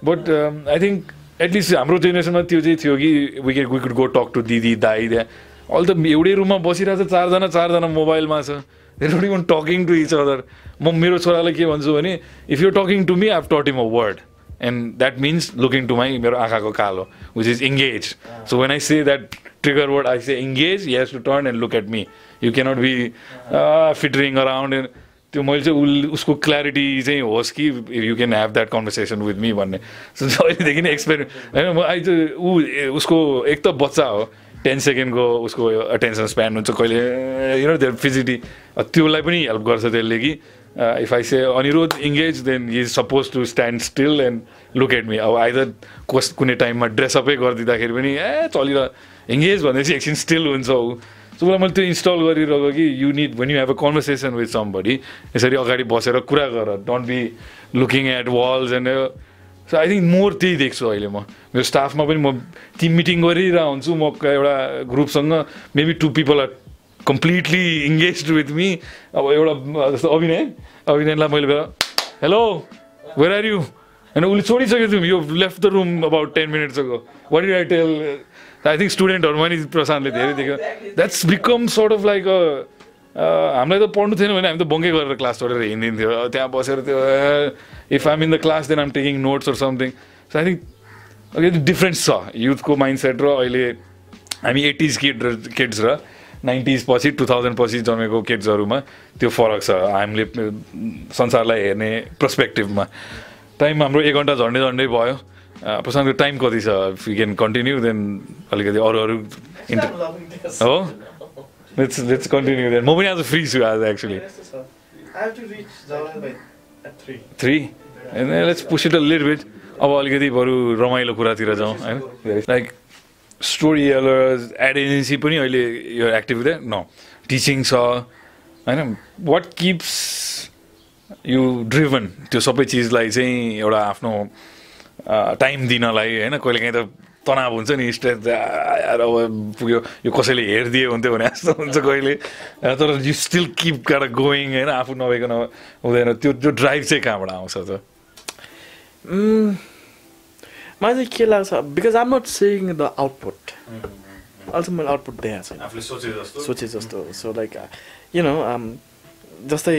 S1: बट आई थिङ्क एटलिस्ट हाम्रो जेनेरेसनमा त्यो चाहिँ थियो कि वी के we could go talk to दिदी दाई द्या अहिले त एउटै रुममा बसिरहेको छ चारजना चारजना मोबाइलमा छ। There not even talking to each other म मेरो छोरालाई के भन्छु भने if you talking to me I taught him a word and that means looking to my मेरो आँखाको कालो which is engage so when I say that trigger word I say engage he has to turn and look at me you cannot be flittering around and त्यो मैले चाहिँ उल उसको clarity चाहिँ होस् कि you can have that conversation with me भन्ने। So अहिलेदेखि नै एक्सपेरिमेन्ट होइन म चाहिँ ऊ उसको एक त बच्चा हो। टेन सेकेन्डको उसको अटेन्सन स्प्यान हुन्छ कहिले यु नो देयर फिजिटी त्योलाई पनि हेल्प गर्छ त्यसले कि if I say Aniruddha engage then is suppose to stand still and look at me अब आइदर कस कुनै टाइममा ड्रेसअपै गरिदिँदाखेरि पनि ए चलिरह इङ्गेज भनेपछि एकछिन स्टिल हुन्छ ऊ. सो उसलाई मैले त्यो इन्स्टल गरिरहेको कि you need you have a conversation with somebody यसरी अगाडि बसेर कुरा गर. Don't be looking at walls and so I think more त्यही देख्छु अहिले म। मेरो स्टाफमा पनि म टिम मिटिङ गरिरहेको हुन्छु म एउटा ग्रुपसँग maybe two people are completely engage with me अब एउटा जस्तो अभिनय। अभिनयलाई मैले हेलो वेयर आर यु होइन उसले छोडिसक्यो तिमी यो left the room about ten minutes ago what you I tell I think स्टुडेन्टहरूमा नि प्रशान्तले धेरै देख्यो। That's become sort of like a हामीलाई त पढ्नु थिएन भने हामी त बङ्कै गरेर क्लास छोडेर हिँडिदिन्थ्यो त्यहाँ बसेर त्यो if I'm in the class then um taking notes or something so I think अलिकति डिफ्रेन्स छ युथको माइन्ड सेट र अहिले हामी एटिज किड किड्स र नाइन्टिज पछि टु थाउजन्ड पछि जन्मेको किड्सहरूमा त्यो फरक छ। हामीले संसारलाई हेर्ने पर्सपेक्टिभमा टाइम हाम्रो एक घन्टा झन्डै झन्डै भयो। प्रशान्तको टाइम कति छ? If you can continue then अलिकति अरू अरू इन्टर हो? लेट्स लेट्स कन्टिन्यू देन म पनि आज फ्री छु आज actually
S8: I have to reach Jalan by at 3.
S1: Three let's push it a little bit अब अलिकति बरु रमाइलो कुरातिर जाउँ होइन? Like storytellers ad agency पनि अहिले यो एक्टिभ न टिचिङ छ होइन? वाट किप्स यु ड्रिभन त्यो सबै चिजलाई चाहिँ एउटा आफ्नो टाइम दिनलाई होइन? कहिले काहीँ त तनाव हुन्छ नि स्ट्रेस अब पुग्यो यो कसैले हेरिदिए हुन्थ्यो भने जस्तो हुन्छ कहिले। तर you still keep gotta going होइन? आफू नभइकन हुँदैन। त्यो त्यो ड्राइभ चाहिँ कहाँबाट आउँछ त?
S2: मलाई चाहिँ के लाग्छ because I'm not saying the output अझ मैले आउटपुट देखाएको छैन
S1: आफूले सोचे जस्तो
S2: सोचे जस्तो सो लाइक यु नो जस्तै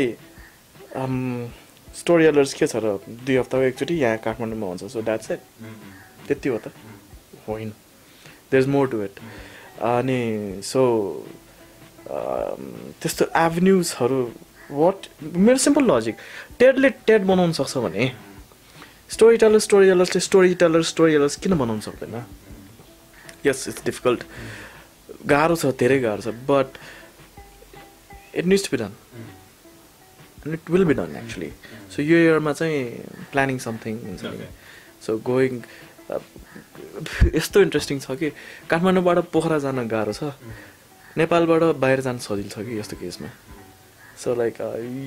S2: स्टोरी एलर्स के छ र दुई हप्ताको एकचोटि यहाँ काठमाडौँमा हुन्छ सो द्याट्स इट त्यति हो? त होइन there is more to it अनि सो त्यस्तो एभेन्युजहरू वाट मेरो सिम्पल लजिक टेडले टेड बनाउनु सक्छ भने स्टोरी टेलर स्टोरी टेलर्सले स्टोरी टेलर स्टोरी टेलर्स किन बनाउनु सक्दैन? यस इट्स डिफिकल्ट गाह्रो छ धेरै गाह्रो छ but it needs to be done and it will be done actually so यो इयरमा चाहिँ प्लानिङ समथिङ हुन्छ नि सो गोइङ यस्तो इन्ट्रेस्टिङ छ कि काठमाडौँबाट पोखरा जान गाह्रो छ। नेपालबाट बाहिर जान सजिलो छ कि यस्तो केसमा सो लाइक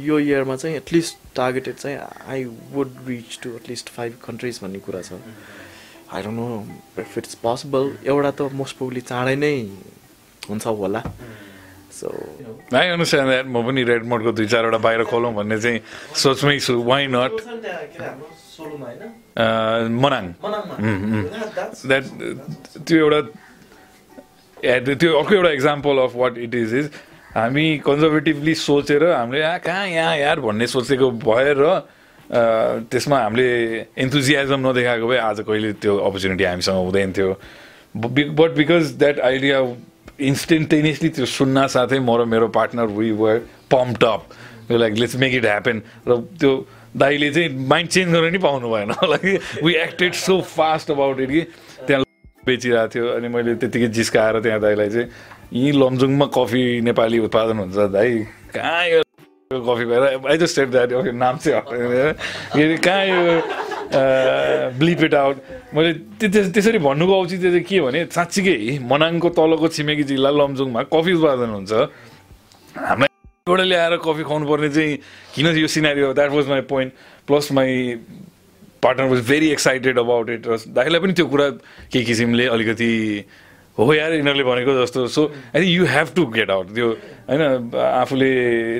S2: यो इयरमा चाहिँ एटलिस्ट टार्गेटेड चाहिँ I would reach to at least five countries भन्ने कुरा छ।
S9: I don't know if it's possible एउटा त मोस्ट प्रोबली चाँडै नै हुन्छ होला। सो
S1: आई द्याट म पनि रेड मोडको दुई चारवटा बाहिर खोलौँ भन्ने चाहिँ सोचमै छु। वाइ नट मनाङ द्याट त्यो एउटा त्यो अर्को एउटा example of what it is is हामी कन्जर्भेटिभली सोचेर हामीले आ कहाँ यहाँ यार? भन्ने सोचेको भएर त्यसमा हामीले इन्थुजियाजम नदेखाएको भए आज कहिले त्यो अपर्च्युनिटी हामीसँग हुँदैन थियो। But because that idea instantaneously त्यो सुन्न साथै म र मेरो partner we were pumped up like let's make it happen र त्यो दाइले चाहिँ माइन्ड चेन्ज गर्न नि पाउनु भएन। Like we acted so fast about it कि त्यहाँ बेचिरहेको थियो। अनि मैले त्यतिकै जिस्काएर त्यहाँ दाइलाई चाहिँ यहीँ लमजुङमा कफी नेपाली उत्पादन हुन्छ दाइ कहाँ यो कफी भएर? I just set that okay नाम चाहिँ कहाँ यो ब्लिप इट आउट मैले त्यो- त्यस- त्यसरी भन्नुको औचित्य चाहिँ के भने साँच्चीकै मनाङको तलको छिमेकी जिल्ला लमजुङमा कफी उत्पादन हुन्छ। हामीलाई एउटा ल्याएर कफी खुवाउनु पर्ने चाहिँ किन यो scenario that was my point plus my partner was very excited about it र दाइलाई पनि त्यो कुरा केही किसिमले अलिकति हो यार यिनीहरूले भनेको जस्तो so I think you have to get out त्यो होइन आफूले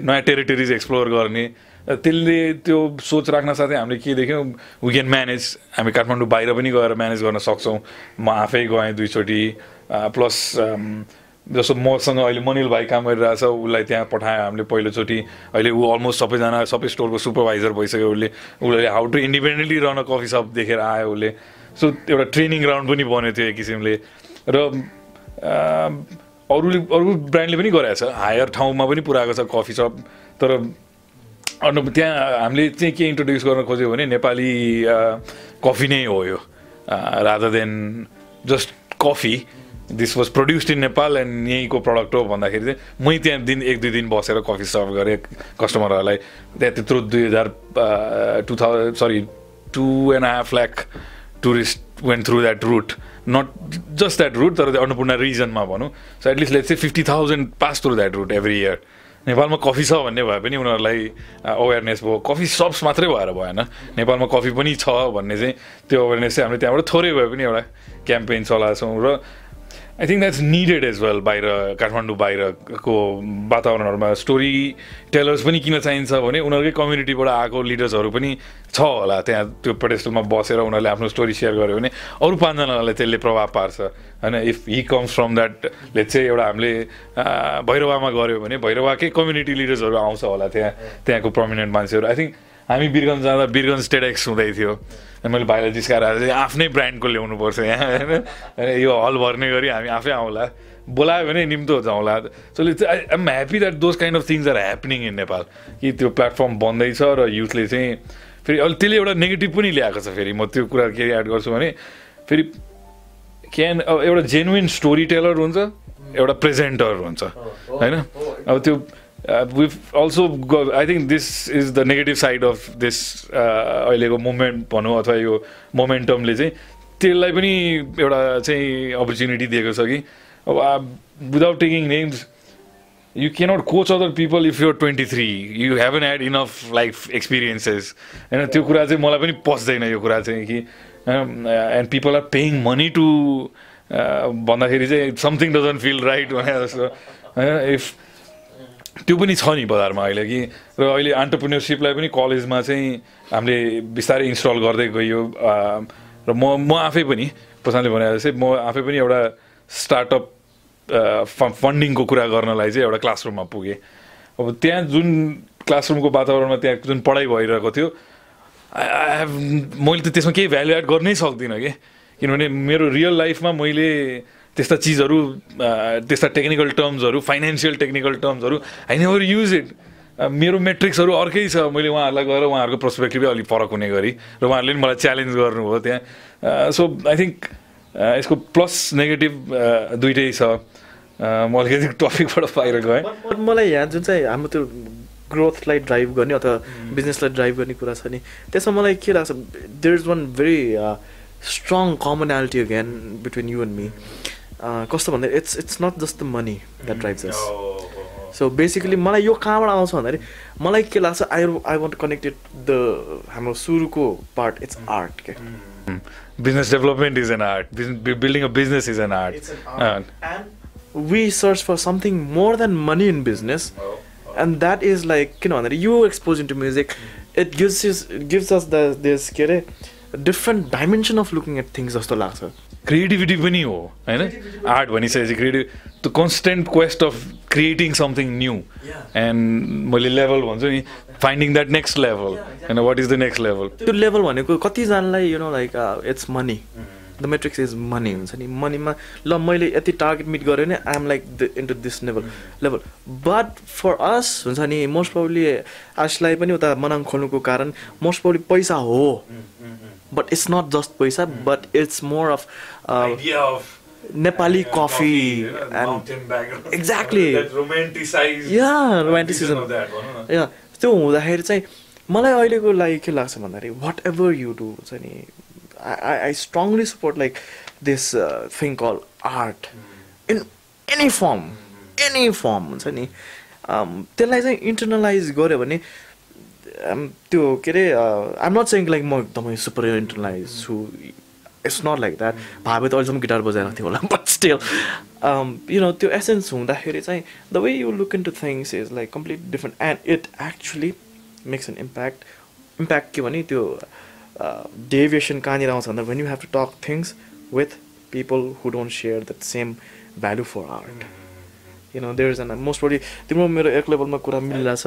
S1: नयाँ टेरिटोरिज एक्सप्लोर गर्ने त्यसले त्यो सोच राख्न साथै हामीले के देख्यौँ वी क्यान म्यानेज हामी काठमाडौँ बाहिर पनि गएर म्यानेज गर्न सक्छौँ। म आफै गएँ दुईचोटि प्लस जस्तो मसँग अहिले मनिल भाइ काम गरिरहेछ उसलाई त्यहाँ पठायो हामीले पहिलोचोटि। अहिले ऊ अलमोस्ट सबैजना सबै स्टोरको सुपरभाइजर भइसक्यो उसले। उसले how to independently a coffee shop देखेर आयो उसले। सो एउटा ट्रेनिङ ग्राउन्ड पनि बन्यो थियो एक किसिमले। र अरूले अरू ब्रान्डले पनि गराएको छ। हायर ठाउँमा पनि पुऱ्याएको छ कफी सप। तर अन्त त्यहाँ हामीले चाहिँ के इन्ट्रोड्युस गर्न खोज्यो भने नेपाली कफी नै हो यो। Rather than just coffee. This was produced in Nepal and यहीँको प्रडक्ट हो भन्दाखेरि चाहिँ मै त्यहाँ दिन एक दुई दिन बसेर कफी सर्भ गरेँ कस्टमरहरूलाई। त्यहाँ त्यत्रो दुई हजार two thousand sorry two and half lakh tourist went through that route not just that route तर अन्नपूर्ण रिजनमा भनौँ। सो एटलिस्ट लेट्स चाहिँ fifty thousand pass through that route every year नेपालमा कफी छ भन्ने भए पनि उनीहरूलाई अवेरनेस भयो। कफी सप्स मात्रै भएर भएन। नेपालमा कफी पनि छ भन्ने चाहिँ त्यो अवेरनेस चाहिँ हामीले त्यहाँबाट थोरै भए पनि एउटा क्याम्पेन चलाएको छौँ। र I think that's needed as well बाहिर काठमाडौँ बाहिरको वातावरणहरूमा स्टोरी टेलर्स पनि किन चाहिन्छ भने उनीहरूकै कम्युनिटीबाट आएको लिडर्सहरू पनि छ होला। त्यहाँ त्यो पेडेस्टलमा बसेर उनीहरूले आफ्नो स्टोरी सेयर गर्यो भने अरू पाँचजनालाई त्यसले प्रभाव पार्छ। होइन if he comes from that late चाहिँ एउटा हामीले भैरवामा गऱ्यो भने भैरवाकै कम्युनिटी लिडर्सहरू आउँछ होला त्यहाँ त्यहाँको प्रमिनेन्ट मान्छेहरू। आई थिङ्क हामी बिरगन्ज जाँदा बिरगन्ज टेडेक्स हुँदै थियो। मैले भाइलाई जिस्काएर आएर चाहिँ आफ्नै ब्रान्डको ल्याउनुपर्छ यहाँ होइन? यो हल भर्ने गरी हामी आफै आउँला। बोलायो भने निम्तो जाउँला। So I am happy that those kind of things are happening in Nepal कि त्यो प्लेटफर्म बन्दैछ र युथले चाहिँ फेरि अहिले त्यसले एउटा नेगेटिभ पनि ल्याएको छ फेरि। म त्यो कुरा के एड गर्छु भने फेरि क्यान एउटा जेन्युन स्टोरी टेलर हुन्छ एउटा प्रेजेन्टर हुन्छ होइन? अब त्यो we also I think this is the negative side of this अहिलेको मुभमेन्ट भनौँ अथवा यो मोमेन्टमले चाहिँ त्यसलाई पनि एउटा चाहिँ अपर्च्युनिटी दिएको छ कि। अब without taking names you cannot coach other people if you're 23 you haven't had enough life experiences. होइन त्यो कुरा चाहिँ मलाई पनि पस्दैन यो कुरा चाहिँ कि। And people are paying money to भन्दाखेरि चाहिँ समथिङ डजन्ट फिल राइट भने जस्तो। होइन इफ त्यो पनि छ नि बजारमा अहिले कि र अहिले अन्टरप्रिन्यरसिपलाई पनि कलेजमा चाहिँ हामीले बिस्तारै इन्स्टल गर्दै गयो। र म म आफै पनि प्रशान्तले भने जस्तै म आफै पनि एउटा स्टार्टअप फन्डिङको कुरा गर्नलाई चाहिँ एउटा क्लासरुममा पुगेँ। अब त्यहाँ जुन क्लासरुमको वातावरणमा त्यहाँ जुन पढाइ भइरहेको थियो मैले त त्यसमा केही भ्यालु एड गर्नै सक्दिनँ कि। किनभने मेरो रियल लाइफमा मैले त्यस्ता चिजहरू त्यस्ता टेक्निकल टर्म्सहरू फाइनेन्सियल टेक्निकल टर्म्सहरू आई नेभर युज इट मेरो मेट्रिक्सहरू अर्कै छ। मैले उहाँहरूलाई गएर उहाँहरूको पर्सपेक्टिभै अलिक फरक हुने गरी र उहाँहरूले पनि मलाई च्यालेन्ज गर्नुभयो त्यहाँ। सो आई थिङ्क यसको प्लस नेगेटिभ दुइटै छ। म अलिकति टपिकबाट बाहिर गएँ।
S9: मलाई यहाँ जुन चाहिँ हाम्रो त्यो ग्रोथलाई ड्राइभ गर्ने अथवा बिजनेसलाई ड्राइभ गर्ने कुरा छ नि त्यसमा मलाई के लाग्छ there is one very strong commonality again between you and me कस्तो भन्दा it's it's not just the money that drives us so basically मलाई यो कहाँबाट आउँछ भन्दाखेरि मलाई के लाग्छ I I want connected the हाम्रो सुरुको पार्ट इट्स आर्ट के
S1: Business development is an art. Bus- bu- Building a business is an art.
S2: It's an
S1: Uh,
S2: art. And we search for something more than money in business. And that is like, you know, that you expose into music, it gives us, it gives us the this के अरे different dimension of looking at things जस्तो लाग्छ
S1: creativity पनि हो होइन? Art भनिसकेपछि creative the constant quest of creating something new and मैले level भन्छु नि फाइन्डिङ द्याट नेक्स्ट लेभल होइन what is the next level
S2: त्यो लेभल भनेको कतिजनालाई you know like it's money the metrics is money हुन्छ नि. मनीमा ल मैले यति टार्गेट मिट गरेँ भने I'm like the into this level level but for us हुन्छ नि मोस्ट प्रब्ली आशलाई पनि उता मनाङ खोल्नुको कारण मोस्ट प्रब्ली पैसा हो। बट इट्स नट जस्ट पैसा but it's more of Nepali coffee and Exactly. या रोमान्टिसिजम या त्यो हुँदाखेरि चाहिँ मलाई अहिलेको लागि के लाग्छ भन्दाखेरि वाट एभर यु डु हुन्छ नि I I strongly support like this thing call art in any firm any firm हुन्छ नि. Um, त्यसलाई चाहिँ इन्टरनलाइज गऱ्यो भने त्यो के अरे आइम नट सेङ लाइक म एकदमै सुपर इन्टरनलाइज छु इट्स नट लाइक द्याट भावे त अहिलेसम्म गिटार बजाएको थियो होला बट स्टिल यु नो त्यो एसेन्स हुँदाखेरि चाहिँ the way you look in to things is like complete different and it actually makes an impact impact के भने त्यो डेभिएसन कहाँनिर आउँछ भन्दा when you have to talk things with people who don't share that same value for art you know there is an most probably तिम्रो मेरो एक लेभलमा कुरा मिलिरहेछ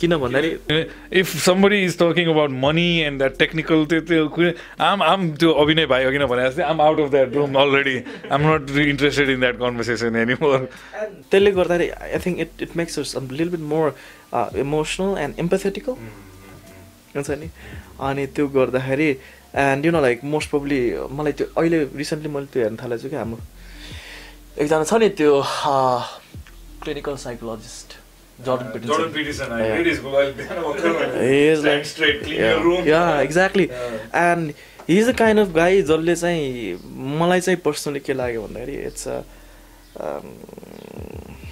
S2: किन भन्दाखेरि?
S1: If somebody is talking about money and that technical त्यो त्यो आम आम त्यो अभिनय भाइ अघि नै भने जस्तै I'm out of that room already I'm not interested in that conversation any more
S2: त्यसले गर्दाखेरि I think it it makes us लिल bit more emotional and empathetical हुन्छ नि अनि त्यो गर्दाखेरि and you know like most probably मलाई त्यो अहिले रिसेन्टली मैले त्यो हेर्न थालेको छु कि हाम्रो एकजना छ नि त्यो clinical psychologist yeah. exactly and he is the kind of guy जसले चाहिँ मलाई चाहिँ पर्सनली के लाग्यो भन्दाखेरि it's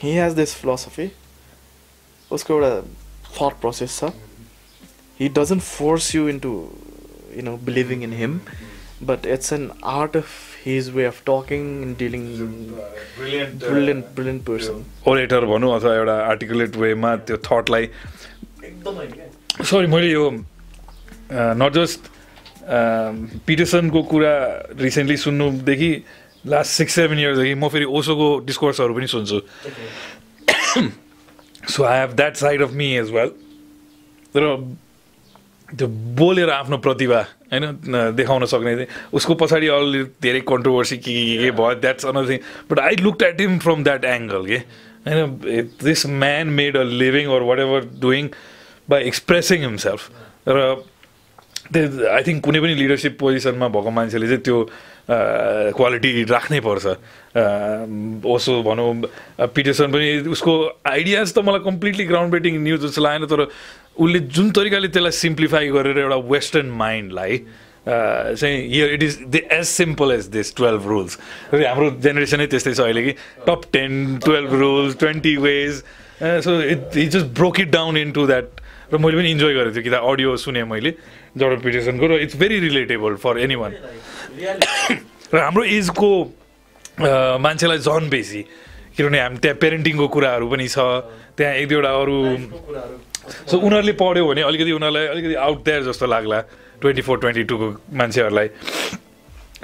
S2: he has this philosophy उसको एउटा थट प्रोसेस छ he doesn't force you into you know believing in him but it's an art of his way of talking and dealing brilliant brilliant person
S1: orator भनौँ अथवा एउटा articulate वेमा त्यो थटलाई
S2: एकदमै
S1: sorry मैले यो नट जस्ट पिटरसनको कुरा रिसेन्टली सुन्नुदेखि लास्ट सिक्स सेभेन इयर्सदेखि म फेरि ओसोको डिस्कोर्सहरू पनि सुन्छु। So I have that side of me as well तर त्यो बोलेर आफ्नो प्रतिभा होइन देखाउन सक्ने चाहिँ उसको पछाडि अलि धेरै कन्ट्रोभर्सी के के के भयो that's another thing but I look at him from that angle के होइन this man made a living or whatever doing by expressing himself र त्यो आई थिङ्क कुनै पनि लिडरसिप पोजिसनमा भएको मान्छेले चाहिँ त्यो क्वालिटी राख्नै पर्छ। ओसो भनौँ पिटरसन पनि उसको आइडियाज त मलाई कम्प्लिटली ग्राउन्ड ब्रेकिङ न्युज जस्तो लागेन तर उसले जुन तरिकाले त्यसलाई सिम्प्लिफाई गरेर एउटा वेस्टर्न माइन्डलाई चाहिँ here it is the as simple as this twelve rules हाम्रो जेनेरेसनै त्यस्तै छ अहिले कि top ten twelve rules twenty ways so it it just broke it down in to that र मैले पनि इन्जोय गरेको थिएँ कि त अडियो सुनेँ मैले जर्डन पिटरसनको र it's very relatable for anyone र हाम्रो एजको मान्छेलाई झन् बेसी किनभने हामी त्यहाँ पेरेन्टिङको कुराहरू पनि छ त्यहाँ एक दुईवटा अरू सो उनीहरूले पढ्यो भने अलिकति उनीहरूलाई अलिकति आउट देयर जस्तो लाग्ला ट्वेन्टी फोर ट्वेन्टी टूको मान्छेहरूलाई।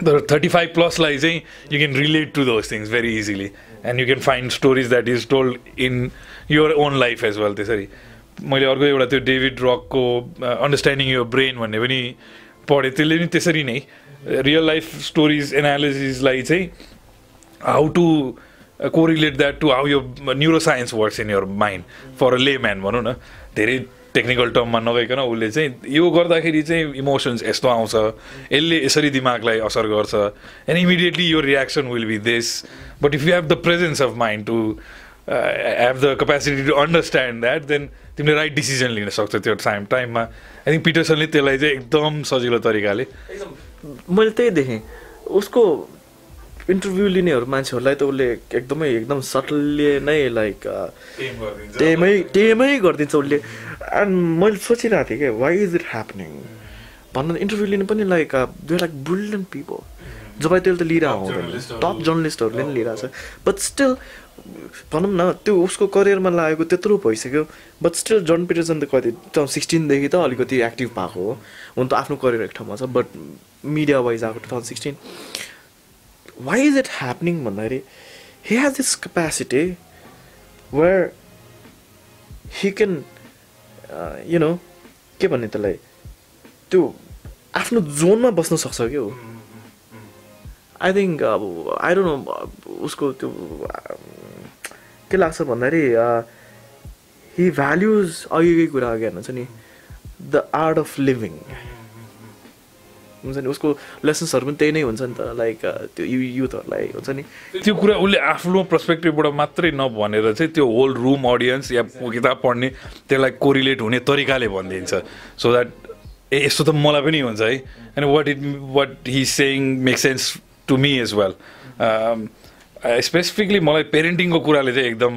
S1: तर थर्टी फाइभ प्लसलाई चाहिँ you can relate to those things very easily and you can find stories that is told in your own life as well त्यसरी। मैले अर्को एउटा त्यो डेभिड रकको अन्डरस्ट्यान्डिङ यो ब्रेन भन्ने पनि पढेँ। त्यसले पनि त्यसरी नै रियल लाइफ स्टोरिज एनालिसिसलाई चाहिँ how to correlate that to how यो neuroscience works in your mind for a layman भनौँ न धेरै टेक्निकल टर्ममा नगइकन उसले चाहिँ यो गर्दाखेरि चाहिँ इमोसन्स यस्तो आउँछ यसले यसरी दिमागलाई असर गर्छ एन्ड इमिडिएटली यो reaction will be this but if you have the presence of mind to have the capacity to understand that then तिमीले राइट डिसिजन लिन सक्छौ त्यो टाइम टाइममा आई थिङ्क पिटरसनले त्यसलाई चाहिँ एकदम सजिलो तरिकाले
S2: मैले त्यही देखेँ। उसको इन्टरभ्यू लिनेहरू मान्छेहरूलाई त उसले एकदमै एकदम सटलले नै लाइक टेमै टेमै गरिदिन्छ। उसले। एन्ड मैले सोचिरहेको थिएँ क्या वाइ इज इट ह्यापनिङ
S9: भन्न इन्टरभ्यू लिनु पनि like they like brilliant people जब त्यसले त आउँदैन टप जर्नलिस्टहरूले पनि लिइरहेको छ। बट स्टिल भनौँ न त्यो उसको करियरमा लागेको त्यत्रो भइसक्यो। बट स्टिल जन पिटरसन त कति सिक्सटिनदेखि त अलिकति एक्टिभ भएको हो। हुन त आफ्नो करियर एक ठाउँमा छ बट मिडिया वाइज आएको two thousand sixteen why is it happening भन्दाखेरि has this capacity where he can uh, you know के भन्ने त्यसलाई? त्यो आफ्नो जोनमा बस्न सक्छ क्या आई थिङ्क अब आई डोन्ट नो उसको त्यो uh, के लाग्छ भन्दाखेरि हि भ्याल्युज अघिकै कुरा अघि हेर्नु छ नि द आर्ट अफ लिभिङ हुन्छ नि उसको लेसन्सहरू पनि त्यही नै हुन्छ नि त लाइक त्यो यु युथहरूलाई हुन्छ नि।
S1: त्यो कुरा उसले आफ्नो पर्सपेक्टिभबाट मात्रै नभनेर चाहिँ त्यो होल रुम अडियन्स या किताब पढ्ने त्यसलाई कोरिलेट हुने तरिकाले भनिदिन्छ। सो द्याट ए यस्तो त मलाई पनि हुन्छ है। अनि what it what he saying make sense to me as well specifically मलाई पेरेन्टिङको कुराले चाहिँ एकदम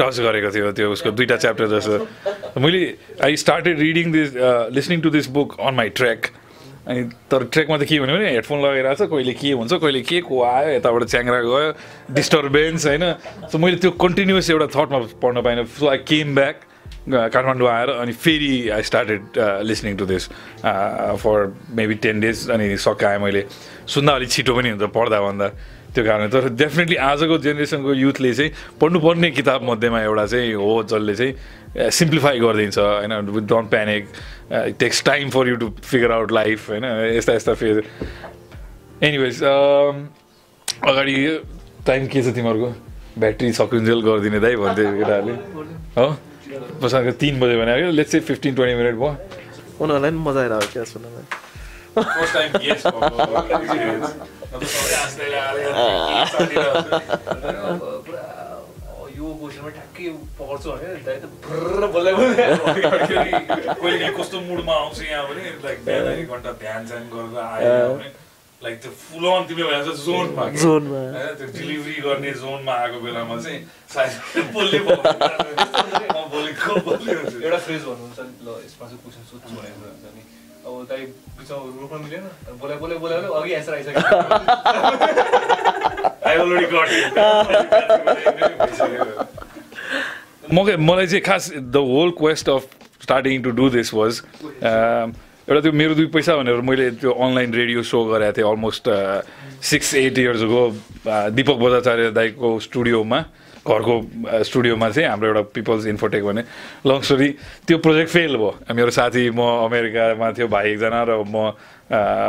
S1: टच गरेको थियो त्यो उसको दुईवटा च्याप्टर जस्तो। मैले I started reading this listening to this book on my track अनि तर ट्रेकमा त के भन्यो भने हेडफोन लगाइरहेको छ कहिले के हुन्छ कहिले के को आयो यताबाट च्याङ्रा गयो डिस्टर्बेन्स होइन। सो मैले त्यो कन्टिन्युस एउटा थटमा पढ्न पाइनँ। So I came back Kathmandu आएर अनि फेरि I started listening to this for maybe ten days अनि सकाएँ मैले। सुन्दा अलिक छिटो पनि हुन्छ पढ्दा भन्दा। त्यो कारणले तर डेफिनेटली आजको जेनेरेसनको युथले चाहिँ पढ्नुपर्ने किताब मध्येमा एउटा चाहिँ हो जसले चाहिँ सिम्प्लिफाई गरिदिन्छ होइन with don't panic it takes time for you to figure out life होइन यस्ता यस्ता फेज एनिवेज अगाडि टाइम के छ तिमीहरूको ब्याट्री सकिन्जेल गरिदिने दाइ भन्थ्यो केटाहरूले हो पछाडिको तिन बजे भने लेट्स चाहिँ फिफ्टिन ट्वेन्टी मिनट भयो
S9: उनीहरूलाई पनि मजा आइरहेको क्या सुन्नलाई
S1: फर्स्ट टाइम गेस्ट
S10: यो क्वेसनमा ठ्याक्कै पढ्छु भने दाइ त भर्र बोल्दै बोल्दै
S1: कस्तो मुडमा आउँछ यहाँ भने लाइक बिहान एक घन्टा ध्यान ध्यान गरेर आयो भने लाइक त्यो फुल अन तिमीले भनेको जोनमा।
S9: जोनमा।
S1: त्यो डेलिभरी गर्ने जोनमा आएको बेलामा चाहिँ सायद बोल्ने म बोलेको बोल्ने
S10: एउटा फ्रेज भन्नुहुन्छ नि ल यसमा चाहिँ क्वेसन सोध्छु भनेको हुन्छ नि। अब दाइ बिचमा रोक्न मिलेन बोलाइ बोलाइ बोलाइ अघि एन्सर आइसक्यो।
S1: आई अलरेडी मलाई चाहिँ खास the whole quest of starting to do this was एउटा त्यो मेरो दुई पैसा भनेर मैले त्यो अनलाइन रेडियो सो गरेको थिएँ अलमोस्ट सिक्स एट इयर्सको दिपक बजाचार्य दाईको स्टुडियोमा घरको स्टुडियोमा चाहिँ हाम्रो एउटा पिपल्स इन्फोटेक भने लङ स्टोरी त्यो प्रोजेक्ट फेल भयो। मेरो साथी म अमेरिकामा थियो भाइ एकजना र म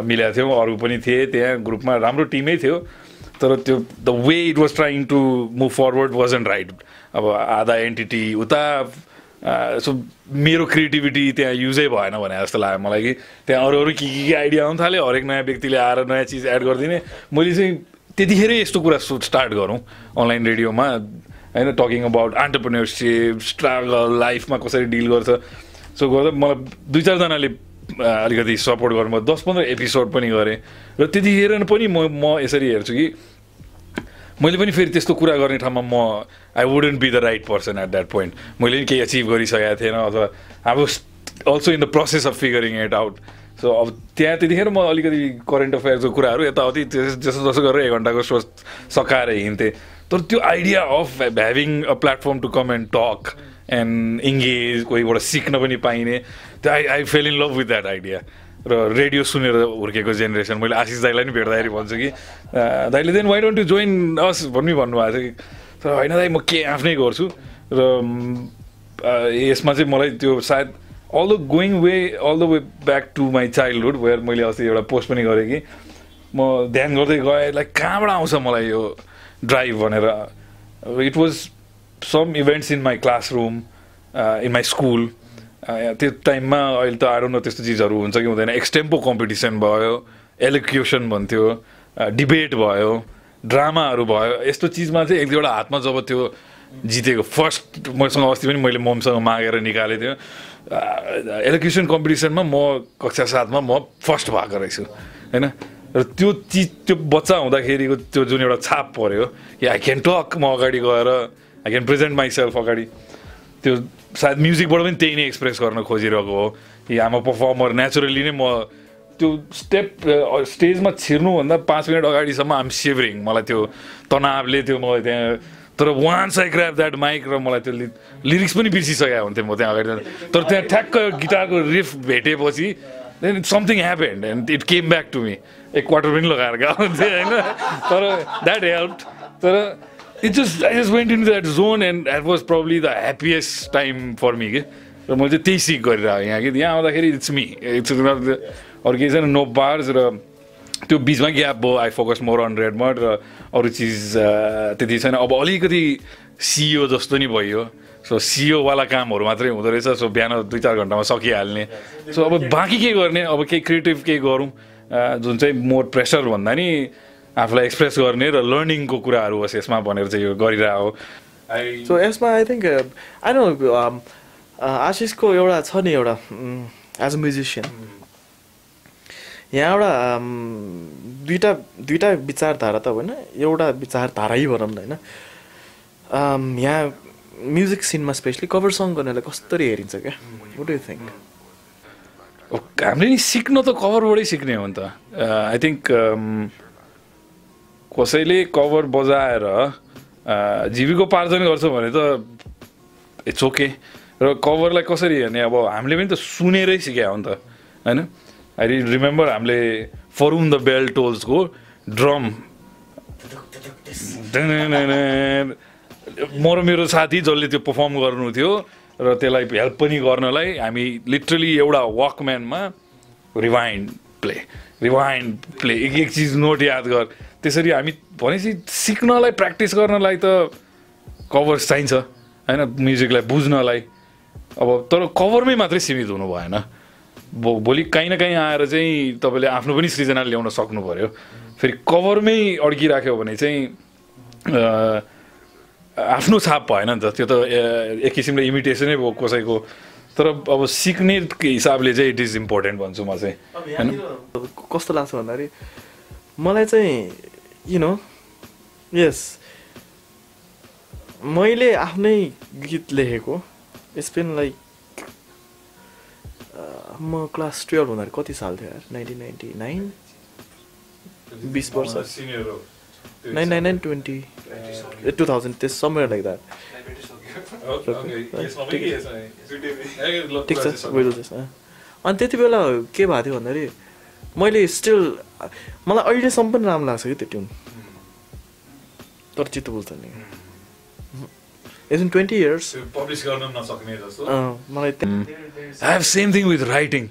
S1: मिलेको थियौँ। अरू पनि थिएँ त्यहाँ ग्रुपमा राम्रो टिमै थियो। तर त्यो the way it was trying to move forward was and right अब आधा एन्टिटी उता सो मेरो क्रिएटिभिटी त्यहाँ युजै भएन भने जस्तो लाग्यो मलाई कि त्यहाँ अरू अरू के के आइडिया आउनु थाल्यो हरेक नयाँ व्यक्तिले आएर नयाँ चिज एड गरिदिने। मैले चाहिँ त्यतिखेरै यस्तो कुरा स्टार्ट गरौँ अनलाइन रेडियोमा होइन टकिङ अबाउट अन्टरप्रिनेरसिप स्ट्रगल लाइफमा कसरी डिल गर्छ। सो गर्दा मलाई दुई चारजनाले अलिकति सपोर्ट गर्नु म दस पन्ध्र एपिसोड पनि गरेँ। र त्यतिखेर पनि म म यसरी हेर्छु कि मैले पनि फेरि त्यस्तो कुरा गर्ने ठाउँमा म I wouldn't be the right person at that point मैले पनि केही अचिभ गरिसकेको थिएन अथवा अब also in the process of figuring it out so अब त्यहाँ त्यतिखेर म अलिकति करेन्ट अफेयर्सको कुराहरू यताउति जसो जसो गरेर एक घन्टाको सो सकाएर हिँड्थेँ। तर त्यो idea of having a platform to come and talk and engage कोहीबाट सिक्न पनि पाइने त्यो I I fell in love with that idea र रेडियो सुनेर हुर्केको जेनेरेसन मैले आशिष दाईलाई पनि भेट्दाखेरि भन्छु कि दाइले then why don't you join us भन्नु भन्नुभएको थियो कि। तर होइन दाइ म के आफ्नै गर्छु? र यसमा चाहिँ मलाई त्यो सायद all the going way all the way back to my childhood where मैले अस्ति एउटा पोस्ट पनि गरेँ कि म ध्यान गर्दै गएँ लाइक कहाँबाट आउँछ मलाई यो ड्राइभ भनेर। It was some events in my classroom in my school त्यो टाइममा अहिले त आएर न त्यस्तो चिजहरू हुन्छ कि हुँदैन। एक्सटेम्पो कम्पिटिसन भयो एलोक्युसन भन्थ्यो डिबेट भयो ड्रामाहरू भयो। यस्तो चिजमा चाहिँ एक दुईवटा हातमा जब त्यो जितेको फर्स्ट मसँग अस्ति पनि मैले ममसँग मागेर निकालेको थियो। एलोक्युसन कम्पिटिसनमा म कक्षा सातमा म फर्स्ट भएको रहेछु होइन? र त्यो चिज त्यो बच्चा हुँदाखेरिको त्यो जुन एउटा छाप पऱ्यो कि आई क्यान टक म अगाडि गएर आई क्यान प्रेजेन्ट माइसेल्फ अगाडि। त्यो सायद म्युजिकबाट पनि त्यही नै एक्सप्रेस गर्न खोजिरहेको हो कि आमा पर्फर्मर नेचुरली नै म त्यो स्टेप स्टेजमा छिर्नुभन्दा पाँच मिनट अगाडिसम्म आम सिभरिङ मलाई त्यो तनावले त्यो मलाई त्यहाँ तर once I grab that mic र मलाई त्यो लिरिक्स पनि बिर्सिसकेको हुन्थेँ म त्यहाँ अगाडि तर त्यहाँ ठ्याक्क गिटारको रिफ भेटेपछि then something happened and it came back to me एक क्वार्टर पनि लगाएर गएको हुन्थेँ होइन तर द्याट हेल्प तर it just I just went in that zone and that was probably the happiest time for me कि र मैले चाहिँ त्यही सिक गरिरहेको यहाँ कि यहाँ आउँदाखेरि इट्स मी इट्स अरू केही छैन नो बार्स र त्यो बिचमा ग्याप भयो I focus more on red mud र अरू चिज त्यति छैन। अब अलिकति सिओ जस्तो नि भइयो सो सिओवाला कामहरू मात्रै हुँदो रहेछ। सो बिहान दुई चार घन्टामा सकिहाल्ने। सो अब बाँकी के गर्ने? अब केही क्रिएटिभ केही गरौँ। जुन चाहिँ मोर प्रेसर भन्दा नि आफूलाई एक्सप्रेस गर्ने र लर्निङको कुराहरू होस् यसमा भनेर चाहिँ यो गरिरहेको आई
S9: सो यसमा आई थिङ्क आई नो आशिषको एउटा छ नि एउटा एज अ म्युजिसियन यहाँ एउटा um, दुइटा दुइटा विचारधारा त होइन एउटा विचारधारै भनौँ न होइन। Um, यहाँ म्युजिक सिनमा स्पेसली कभर सङ गर्नेलाई कसरी हेरिन्छ क्या। वाट यु थिङ्क
S1: हामीले नि सिक्न त कभरबाटै सिक्ने हो नि त। आई थिङ्क कसैले कभर बजाएर जीविकोपार्जन गर्छ भने त इट्स ओके र कभरलाई कसरी हेर्ने? अब हामीले पनि त सुनेरै सिक्या हो नि त होइन? आई रिमेम्बर हामीले फरुम द बेल टोल्सको ड्रम म र मेरो साथी जसले त्यो पर्फर्म गर्नु थियो र त्यसलाई हेल्प पनि गर्नलाई हामी लिटरली एउटा वकम्यानमा रिवाइन्ड प्ले रिवाइन्ड प्ले एक एक चिज नोट याद गर। त्यसरी हामी भनेपछि सिक्नलाई प्र्याक्टिस गर्नलाई त कभर्स चाहिन्छ होइन? म्युजिकलाई बुझ्नलाई। अब तर कभरमै मात्रै सीमित हुनु भएन। भो भोलि काहीँ न काहीँ आएर चाहिँ तपाईँले आफ्नो पनि सृजना ल्याउन सक्नु पऱ्यो फेरि कभरमै अड्किराख्यो भने चाहिँ आफ्नो छाप भएन नि त। त्यो त एक किसिमले इमिटेसनै भयो कसैको। तर अब सिक्ने हिसाबले चाहिँ इट इज इम्पोर्टेन्ट भन्छु म चाहिँ। होइन?
S9: कस्तो लाग्छ भन्दाखेरि मलाई चाहिँ यु नो यस मैले आफ्नै गीत लेखेको इट्स बिन लाइक म क्लास टुवेल्भ हुँदाखेरि कति साल थियो यार? नाइन्टिन नाइन्टी नाइन बिस वर्ष। Nine nine nine twenty two thousand त्यस समवेयर लाइक द्याट ठिक छ अनि त्यति बेला के भएको थियो भन्दाखेरि मैले स्टिल मलाई अहिलेसम्म पनि राम्रो लाग्छ कि त्यो ट्युन तर चित्त बुझ्छ नि इट्स ट्वेन्टी इयर्स
S1: पब्लिस गर्न नसक्ने जस्तो।
S9: मलाई
S1: I have same thing with writing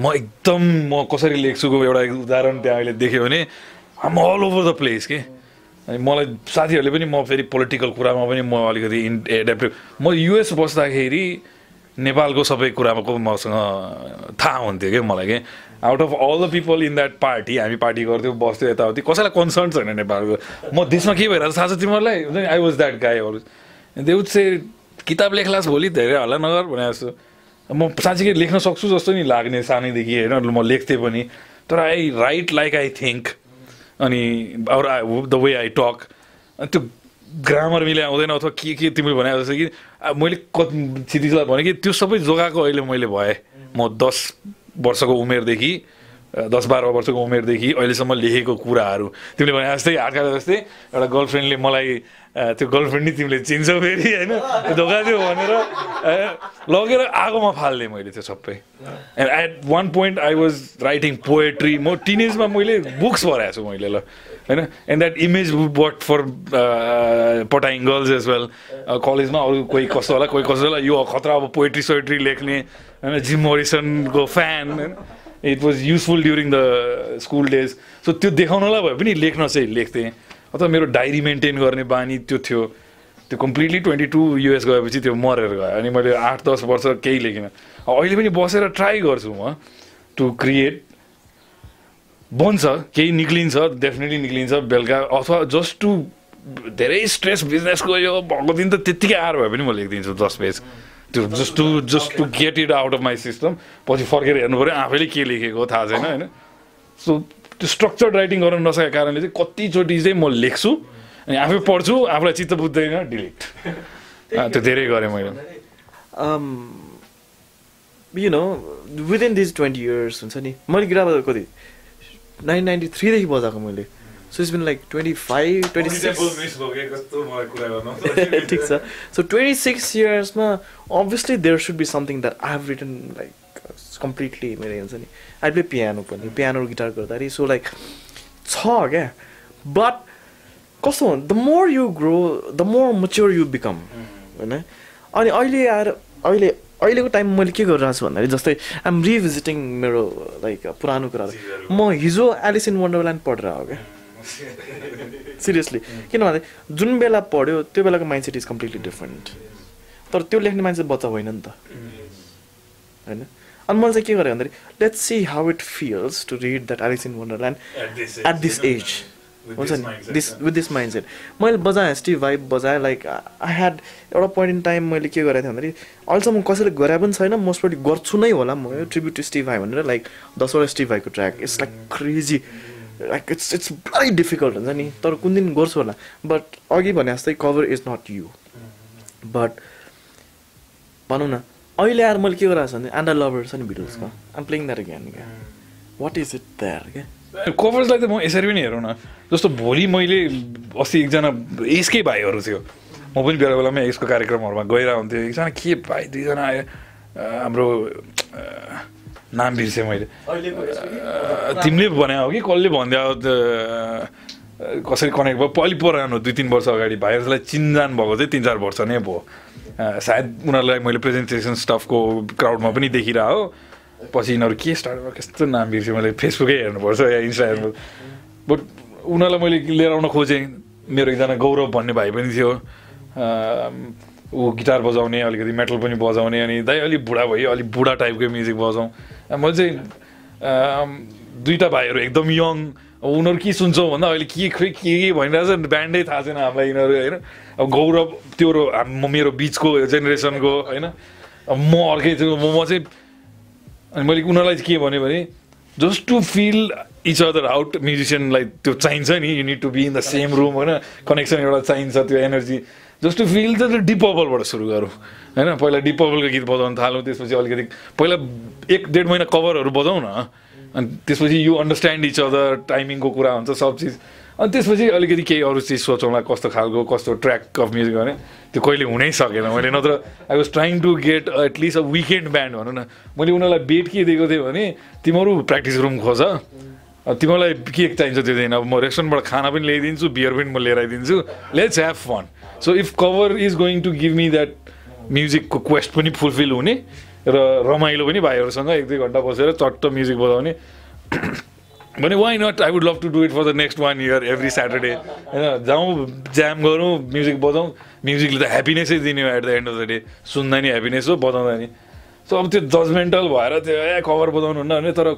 S1: म एकदम म कसरी लेख्छुको एउटा उदाहरण त्यहाँ अहिले देख्यो भने आम अल ओभर द प्लेस के। अनि मलाई साथीहरूले पनि म फेरि पोलिटिकल कुरामा पनि म अलिकति इन एडेप्टिभ म युएस बस्दाखेरि नेपालको सबै कुराको मसँग थाहा हुन्थ्यो क्या मलाई के। Out of all the people in that party हामी पार्टी गर्थ्यौँ बस्थ्यौँ यताउति कसैलाई कन्सर्न छैन नेपालको। म देशमा के भइरहेको छ थाहा छ तिमीहरूलाई? हुन्छ नि आई वाज द्याट गाई अरू दे वुड से किताब लेख्लास् भोलि धेरै हल्ला नगर भने जस्तो। म साँच्चीकै लेख्न सक्छु जस्तो नि लाग्ने सानैदेखि होइन? म लेख्थेँ पनि। तर I write like I think अनि अरू द वे आई टक त्यो ग्रामर मिले आउँदैन अथवा के के तिमीले भने जस्तो कि मैले कति क्षितिजलाई भने कि त्यो सबै जोगाएको अहिले मैले भएँ। म दस वर्षको उमेरदेखि दस बाह्र वर्षको उमेरदेखि अहिलेसम्म लेखेको कुराहरू। तिमीले भने जस्तै हातका जस्तै एउटा गर्लफ्रेन्डले मलाई त्यो गर्लफ्रेन्ड नि तिमीले चिन्छौ फेरि होइन? धोका दियो भनेर लगेर आगोमा फाल्ने मैले त्यो सबै। And at one point I was writing poetry म टिनेजमा मैले बुक्स पढाएको छु मैले ल होइन? And that image work for पटाइङ girls as well कलेजमा अरू कोही कस्तो होला कोही कस्तो होला यो खतरा अब पोएट्री सोएट्री लेख्ने होइन जिम मोरिसनको फ्यान होइन it was useful during the school days so त्यो देखाउनलाई भए पनि लेख्न चाहिँ लेख्थेँ। अथवा मेरो डायरी मेन्टेन गर्ने बानी त्यो थियो। त्यो कम्प्लिटली ट्वेन्टी टू युएस गएपछि त्यो मरेर गयो। अनि मैले आठ दस वर्ष केही लेखिनँ। अहिले पनि बसेर ट्राई गर्छु म टु क्रिएट बन्छ केही निक्लिन्छ डेफिनेटली निक्लिन्छ बेलुका। अथवा जस्ट टु धेरै स्ट्रेस बिजनेसको यो भएको दिन त त्यत्तिकै आएर भए पनि म लेखिदिन्छु दस पेज। त्यो just to just to get it out of my system पछि फर्केर हेर्नु पऱ्यो आफैले के लेखेको थाहा छैन होइन? सो त्यो स्ट्रक्चर्ड राइटिङ गर्न नसकेको कारणले चाहिँ कतिचोटि चाहिँ म लेख्छु अनि आफै पढ्छु आफूलाई चित्त बुझ्दैन डिलिट त्यो धेरै गरेँ मैले।
S2: You know within these twenty years हुन्छ नि मैले गिटार बजाएको कति नाइन नाइन्टी थ्रीदेखि बजाएको मैले। So it's been like twenty five twenty six ठिक छ। So twenty six इयर्समा obviously there should be something that I have written like completely मेरो हुन्छ नि। आई प्ले पियानो पनि पियानो गिटार गर्दाखेरि सो लाइक छ क्या? बट कस्तो the more you grow the more mature you become होइन? अनि अहिले आएर अहिले अहिलेको टाइम मैले के गरिरहेको छु भन्दाखेरि जस्तै आइएम रिभिजिटिङ मेरो लाइक पुरानो कुराहरू। म हिजो एलिस इन वन्डरल्यान्ड पढेर हो क्या? सिरियसली किनभने जुन बेला पढ्यो त्यो बेलाको mind set is completely different तर त्यो लेख्ने मान्छे बच्चा होइन नि त। होइन? अनि मैले चाहिँ के गरेँ भन्दाखेरि let's see how it feels to read that Alice in Wonderland at this age हुन्छ नि? This with this mind set मैले बजाएँ स्टिभ भाइब बजाएँ लाइक आई ह्याड एउटा पोइन्ट इन टाइम मैले के गरेको थिएँ भन्दाखेरि अहिलेसम्म कसैले गरे पनि छैन मोस्ट प्रब्ली गर्छु नै होला म ट्रिब्युट टु स्टिभ भाइ भनेर लाइक दसवटा स्टिभ भाइको track it's like crazy like it's it's very difficult हुन्छ नि तर कुन दिन गर्छु होला बट अघि भने जस्तै cover is not you but भनौँ न अहिले आएर मैले के गरिरहेको छु भने एन्ड लभर छ नि भिडियोजको आम प्लेइङ द्याट अगेन क्या वाट इज इट द्यार क्या
S1: कभर्सलाई त म यसरी पनि हेरौँ न जस्तो भोलि मैले अस्ति एकजना यसकै भाइहरू थियो म पनि बेला बेलामा यसको कार्यक्रमहरूमा गइरहेको हुन्थ्यो एकजना के भाइ दुईजना आयो हाम्रो नाम बिर्सेँ मैले। तिमीले भने हो कि कसले भनिदियो कसरी कनेक्ट भयो? पहिले पुरानो दुई तिन वर्ष अगाडि। भाइहरूलाई चिनजान भएको चाहिँ तिन चार वर्ष नै भयो। सायद उनीहरूलाई मैले प्रेजेन्टेसन स्टफको क्राउडमा पनि देखिरह हो। पछि यिनीहरू के स्टार्ट भयो कस्तो नाम बिर्सेँ मैले? फेसबुकै हेर्नुपर्छ या इन्स्टा हेर्नु बट उनीहरूलाई मैले लिएर आउन खोजेँ। मेरो एकजना गौरव भन्ने भाइ पनि थियो। ऊ गिटार बजाउने अलिकति मेटल पनि बजाउने अनि दाइ अलिक बुढा भयो अलिक बुढा टाइपको म्युजिक बजाउँ। मैले चाहिँ दुईवटा भाइहरू एकदम यङ अब उनीहरू के सुन्छौ भन्दा अहिले के खोइ के के भनिरहेछ ब्यान्डै थाहा छैन हामीलाई यिनीहरू होइन अब गौरव त्यो रो- हाम- मेरो बिचको जेनेरेसनको होइन अब म अर्कै छु म चाहिँ अनि मैले उनीहरूलाई के भने भने just to feel each other out म्युजिसियनलाई त्यो चाहिन्छ नि you need to be in the same room होइन कनेक्सन एउटा चाहिन्छ त्यो एनर्जी जस्ट टु फिल त डिप पर्पलबाट सुरु गरौँ होइन पहिला डिप पर्पलको गीत बजाउन थालौँ त्यसपछि अलिकति पहिला एक डेढ महिना कभरहरू बजाउँ न अनि त्यसपछि यु अन्डरस्ट्यान्ड इच अदर टाइमिङको कुरा हुन्छ सब चिज। अनि त्यसपछि अलिकति केही अरू चिज सोचौँला कस्तो खालको कस्तो ट्र्याक अफ म्युजिक भने त्यो कहिले हुनै सकेन मैले नत्र I was trying to get at least a weekend band भनौँ न। मैले उनीहरूलाई बेट के दिएको थिएँ भने तिमीहरू प्र्याक्टिस रुम खोज तिमीलाई के चाहिन्छ त्यो दिन अब म रेस्टुरेन्टबाट खाना पनि ल्याइदिन्छु बियर पनि म लिएर आइदिन्छु let's have fun so if cover is going to give me that म्युजिकको quest पनि फुलफिल हुने र रमाइलो पनि भाइहरूसँग एक दुई घन्टा बसेर चट्ट म्युजिक बजाउने। भने why not I would love to do it for the next one year every Saturday होइन जाउँ ज्याम गरौँ म्युजिक बजाउँ। म्युजिकले त ह्याप्पिनेसै दिने हो at the end of the day सुन्दा नि ह्याप्पिनेस हो बजाउँदा नि। सो अब त्यो जजमेन्टल भएर त्यो ए कभर बजाउनु हुन्न भने तर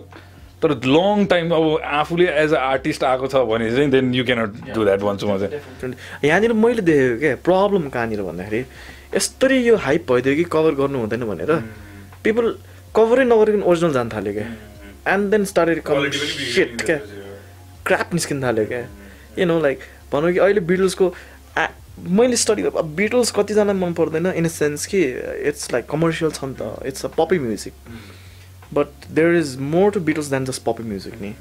S1: तर लङ टाइम अब आफूले एज अ आर्टिस्ट आएको छ भने चाहिँ then you cannot do that भन्छु म चाहिँ
S2: यहाँनिर मैले देखेको क्या प्रब्लम कहाँनिर भन्दाखेरि यस्तरी यो हाइप भइदियो कि कभर गर्नु हुँदैन भनेर पिपल कभरै नगरिकन ओरिजिनल जान थाल्यो क्या। And then started come sit क्या। क्राप निस्किन थाल्यो क्या। यु नो लाइक भनौँ कि अहिले बिटल्सको मैले स्टडी बिटल्स कतिजना मन पर्दैन इन अ सेन्स कि इट्स लाइक कमर्सियल छ नि त। It's a poppy music but there is more to Beatles than just poppy music नि।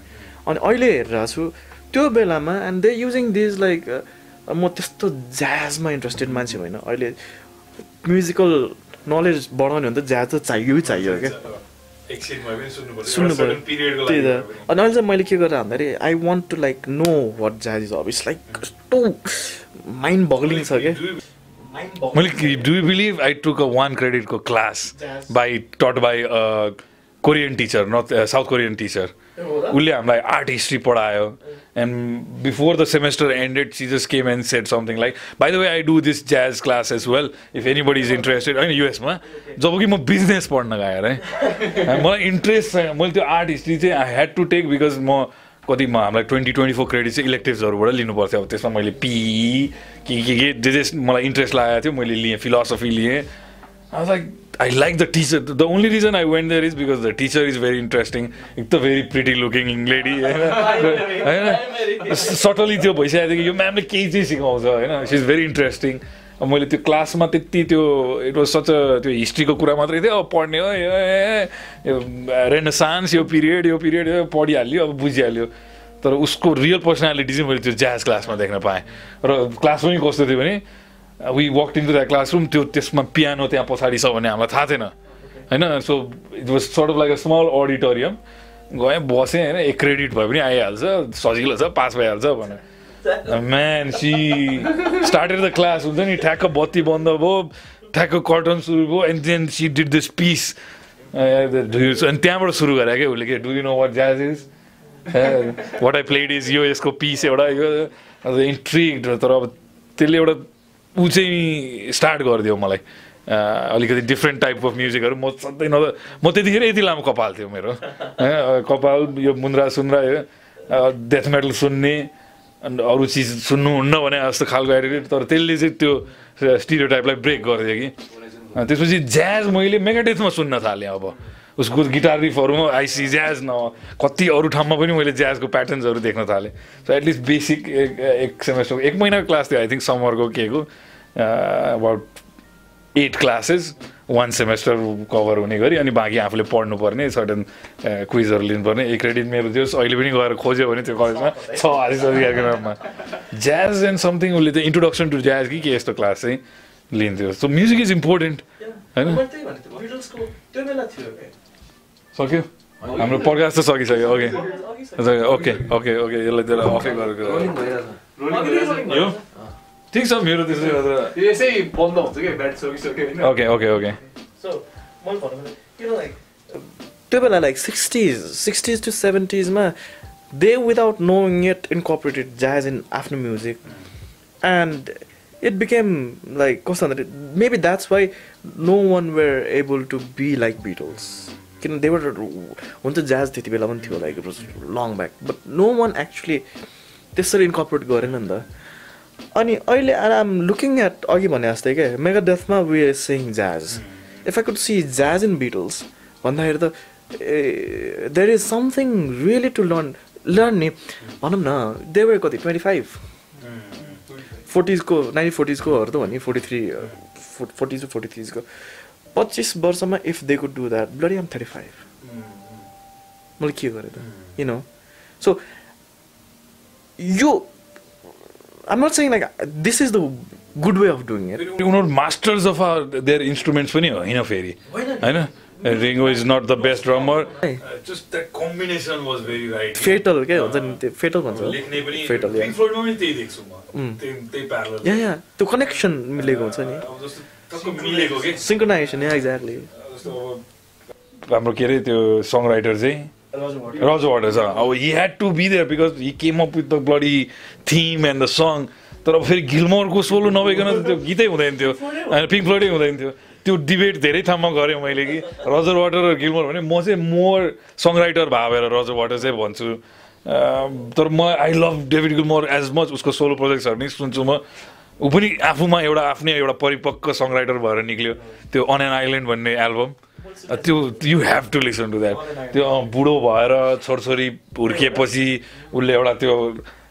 S2: अनि अहिले हेरिरहेको छु त्यो बेलामा and they using these like म त्यस्तो ज्याजमा इन्ट्रेस्टेड मान्छे होइन। अहिले म्युजिकल नलेज बढाउने भने त ज्याज त चाहियो चाहियो क्या? सुन्नु पऱ्यो त्यही त। अनि अहिले चाहिँ मैले के गरेर भन्दाखेरि I want to like know what jazz is अब इट्स लाइक कस्तो माइन्ड बगलिङ छ। क्या
S1: मैले do you believe I took a one क्रेडिटको class by टट by Korean teacher north south Korean teacher उसले हामीलाई आर्ट हिस्ट्री पढायो। And before the semester ended she just came and set something like by the way I do this jazz class as well if anybody is interested होइन युएसमा जब कि म business पढ्न गएर है मलाई इन्ट्रेस्ट छैन मैले त्यो आर्ट हिस्ट्री चाहिँ I had to take because म कति म हामीलाई ट्वेन्टी ट्वेन्टी फोर क्रेडिट चाहिँ इलेक्टिभ्सहरूबाट लिनु पर्थ्यो अब त्यसमा मैले पी के के के जे जे मलाई इन्ट्रेस्ट लागेको थियो मैले लिएँ फिलोसफी लिएँ। I was like, I like the teacher. The only reason I went there is because the teacher is very interesting. एक त very pretty looking lady होइन होइन सटली त्यो भइसकेको थियो कि यो म्यामले केही चाहिँ सिकाउँछ होइन सी इज भेरी इन्ट्रेस्टिङ मैले त्यो क्लासमा त्यति त्यो इट वाज सच त्यो हिस्ट्रीको कुरा मात्रै थियो अब पढ्ने हो यो रेनसान्स यो पिरियड यो पिरियड यो पढिहाल्यो अब बुझिहाल्यो तर उसको रियल पर्सनालिटी चाहिँ मैले त्यो ज्याज क्लासमा देख्न पाएँ र क्लास पनि कस्तो थियो भने we walk in to that classroom त्यो त्यसमा पियानो त्यहाँ पछाडि छ भने हामीलाई थाहा थिएन। होइन? So it was sort of like a small auditorium गएँ बसेँ होइन? एक क्रेडिट भए पनि आइहाल्छ सजिलो छ पास भइहाल्छ भनेर। Man she started the class हुन्छ नि? ठ्याक्क बत्ती बन्द भयो ठ्याक्क कर्टन सुरु भयो and then she did this piece अनि त्यहाँबाट सुरु गरे क्या उसले के do you know what jazz is what I played is यो यसको पिस एउटा यो इन्ट्रिग तर अब त्यसले एउटा ऊ चाहिँ स्टार्ट गरिदियो मलाई। अलिकति डिफ्रेन्ट टाइप अफ म्युजिकहरू म सधैँ नभए म त्यतिखेर यति लामो कपाल थियो मेरो। कपाल यो मुन्द्रा सुन्द्रा यो डेथ मेटल सुन्ने अन्त अरू चिज सुन्नुहुन्न भने जस्तो खालको एटिट्युड तर त्यसले चाहिँ त्यो स्टिरियो टाइपलाई ब्रेक गरिदियो कि। त्यसपछि ज्याज मैले मेगाडेथमा सुन्न थालेँ अब। उसको गिटार रिफहरूमा आइसी ज्याज न कति अरू ठाउँमा पनि मैले ज्याजको प्याटर्न्सहरू देख्न थालेँ। सो एटलिस्ट बेसिक एक एक सेमेस्टरको एक महिनाको क्लास थियो आई थिङ्क समरको के को about at classes one semester cover हुने गरी अनि बाँकी आफूले पढ्नुपर्ने सर्टन क्विजहरू लिनुपर्ने एक क्रेडिट मेरो थियो। अहिले पनि गएर खोज्यो भने त्यो कलेजमा छ नाममा। ज्याज एन्ड समथिङ उसले चाहिँ इन्ट्रोडक्सन टु ज्याज कि के यस्तो क्लास चाहिँ लिन्थ्यो। सो म्युजिक इज इम्पोर्टेन्ट होइन? सक्यो हाम्रो पड्कास्ट त सकिसक्यो ओके ओके ओके ओके यसलाई त्यसलाई अफै गरेर यो? ठिक छ मेरो त्यसो
S10: यसै बन्द हुन्छ क्या ब्याट सकिसक्यो
S1: ओके ओके ओके
S2: त्यो बेला like sixties sixties to सेभेन्टिजमा they without knowing it incorporated jazz in आफ्नो music and it became like कस्तो भन्दाखेरि maybe that's why no one were able to be like Beatles किन देवर हुन त ज्याज त्यति बेला पनि थियो like it was long back but no one actually त्यसरी इन्कर्पोरेट गरेन नि त। अनि अहिले आइ एम लुकिङ एट अघि भने जस्तै क्या मेगा डेथमा we are sing jazz if I could see jazz in Beatles भन्दाखेरि त there is something really to learn learn नि। भनौँ न देवर कति ट्वेन्टी फाइभ फोर्टिजको नाइन्टिन फोर्टिजकोहरू त भने forty three forties to forty थ्रिजको पच्चिस वर्षमा if they could do that bloody am thirty five मैले के गरेँ त? यु नो सो यो आम not saying like this is the good way of doing it
S1: उनीहरू मास्टर्स अफ देयर इन्स्ट्रुमेन्ट्स पनि होइन फेरि होइन Ringo is not the best drummer just that combination was very right
S2: फेटल के हुन्छ नि त्यो फेटल भन्छ फेटल. या या त्यो कनेक्सन मिलेको हुन्छ नि। सिङ्क्रोनाइजेसन एक्ज्याक्टली
S1: हाम्रो के? अरे त्यो सङ राइटर चाहिँ रज वाटर्स अब he had to be there because he came up with the bloody theme and the song तर फेरि गिलमोरको सोलो नभइकन त त्यो गीतै हुँदैन थियो। होइन पिङ्क हुँदैन थियो। त्यो डिबेट धेरै ठाउँमा गरेँ मैले कि। रजर वाटर र गिलमोर भने म चाहिँ मोर सङ राइटर भावेर रजर वाटर चाहिँ भन्छु। तर म I love David Gilmour as much उसको सोलो प्रोजेक्ट्सहरू नि सुन्छु म। ऊ पनि आफूमा एउटा आफ्नै एउटा परिपक्व सङ राइटर भएर निक्ल्यो। त्यो अन एन आइल्यान्ड भन्ने एल्बम त्यो you have to listen to that त्यो अँ, बुढो भएर छोरछोरी हुर्किएपछि उसले एउटा त्यो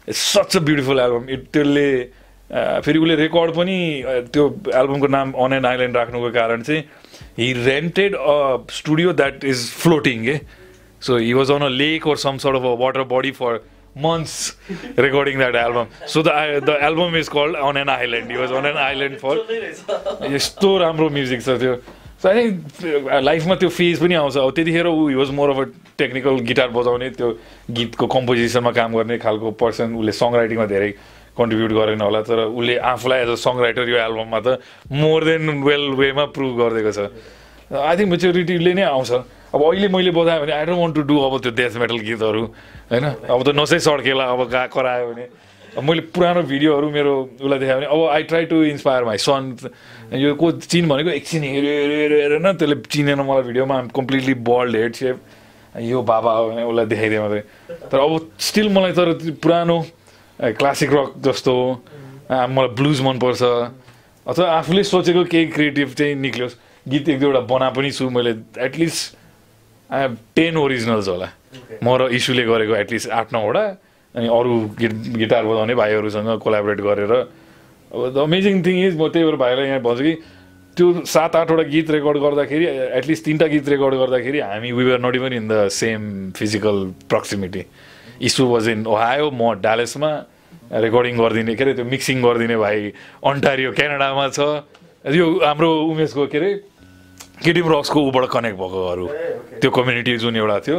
S1: such a beautiful album it त्यसले अँ, फेरि उसले रेकर्ड पनि अँ, त्यो एल्बमको नाम अन एन आइल्यान्ड राख्नुको कारण चाहिँ he rented a studio that is floating के so he was on a lake or some sort of a water body for months recording that album. So the the album is called On an Island. He was on an island for यस्तो राम्रो music छ त्यो so I think लाइफमा त्यो phase पनि आउँछ अब त्यतिखेर ऊ was more of a technical guitar बजाउने त्यो गीतको कम्पोजिसनमा काम गर्ने खालको पर्सन उसले सङ राइटिङमा धेरै कन्ट्रिब्युट गरेन होला तर उसले आफूलाई एज अ सङ राइटर यो एल्बममा त मोर देन वेल वेमा प्रुभ गरिदिएको छ आई थिङ्क मेच्योरिटीले नै आउँछ। अब अहिले मैले बजाएँ भने I don't want to do अब त्यो डेथ मेटल गीतहरू। होइन? अब त नसै सड्केला अब गा करायो भने। अब मैले पुरानो भिडियोहरू मेरो उसलाई देखाएँ भने अब I try to inspire my son यो को चिन भनेको एकछिन हेऱ्यो हेऱ्यो हेऱ्यो हेरेन त्यसले चिनेन मलाई भिडियोमा कम्प्लिटली बल्ड हेड सेप यो बाबा हो भने उसलाई देखाइदिएँ मात्रै तर अब स्टिल मलाई तर पुरानो क्लासिक रक जस्तो मलाई ब्लुज मनपर्छ। अथवा आफूले सोचेको केही क्रिएटिभ चाहिँ निक्लियोस्। गीत एक दुईवटा बना पनि छु मैले at least I have ten originals होला। म र इस्युले गरेको एटलिस्ट आठ नौवटा अनि अरू गिट गिटार बजाउने भाइहरूसँग कोलाबोरेट गरेर। अब द अमेजिङ थिङ इज म त्यही भएर भाइलाई यहाँ भन्छु कि त्यो सात आठवटा गीत रेकर्ड गर्दाखेरि एटलिस्ट तिनवटा गीत रेकर्ड गर्दाखेरि हामी we were not even in the same physical proximity issue was in Ohio म डालेसमा रेकर्डिङ गरिदिने के अरे त्यो मिक्सिङ गरिदिने भाइ अन्टारियो क्यानाडामा छ। यो हाम्रो उमेशको के अरे केटिम रक्सको ऊबाट कनेक्ट भएकोहरू त्यो कम्युनिटी जुन एउटा थियो।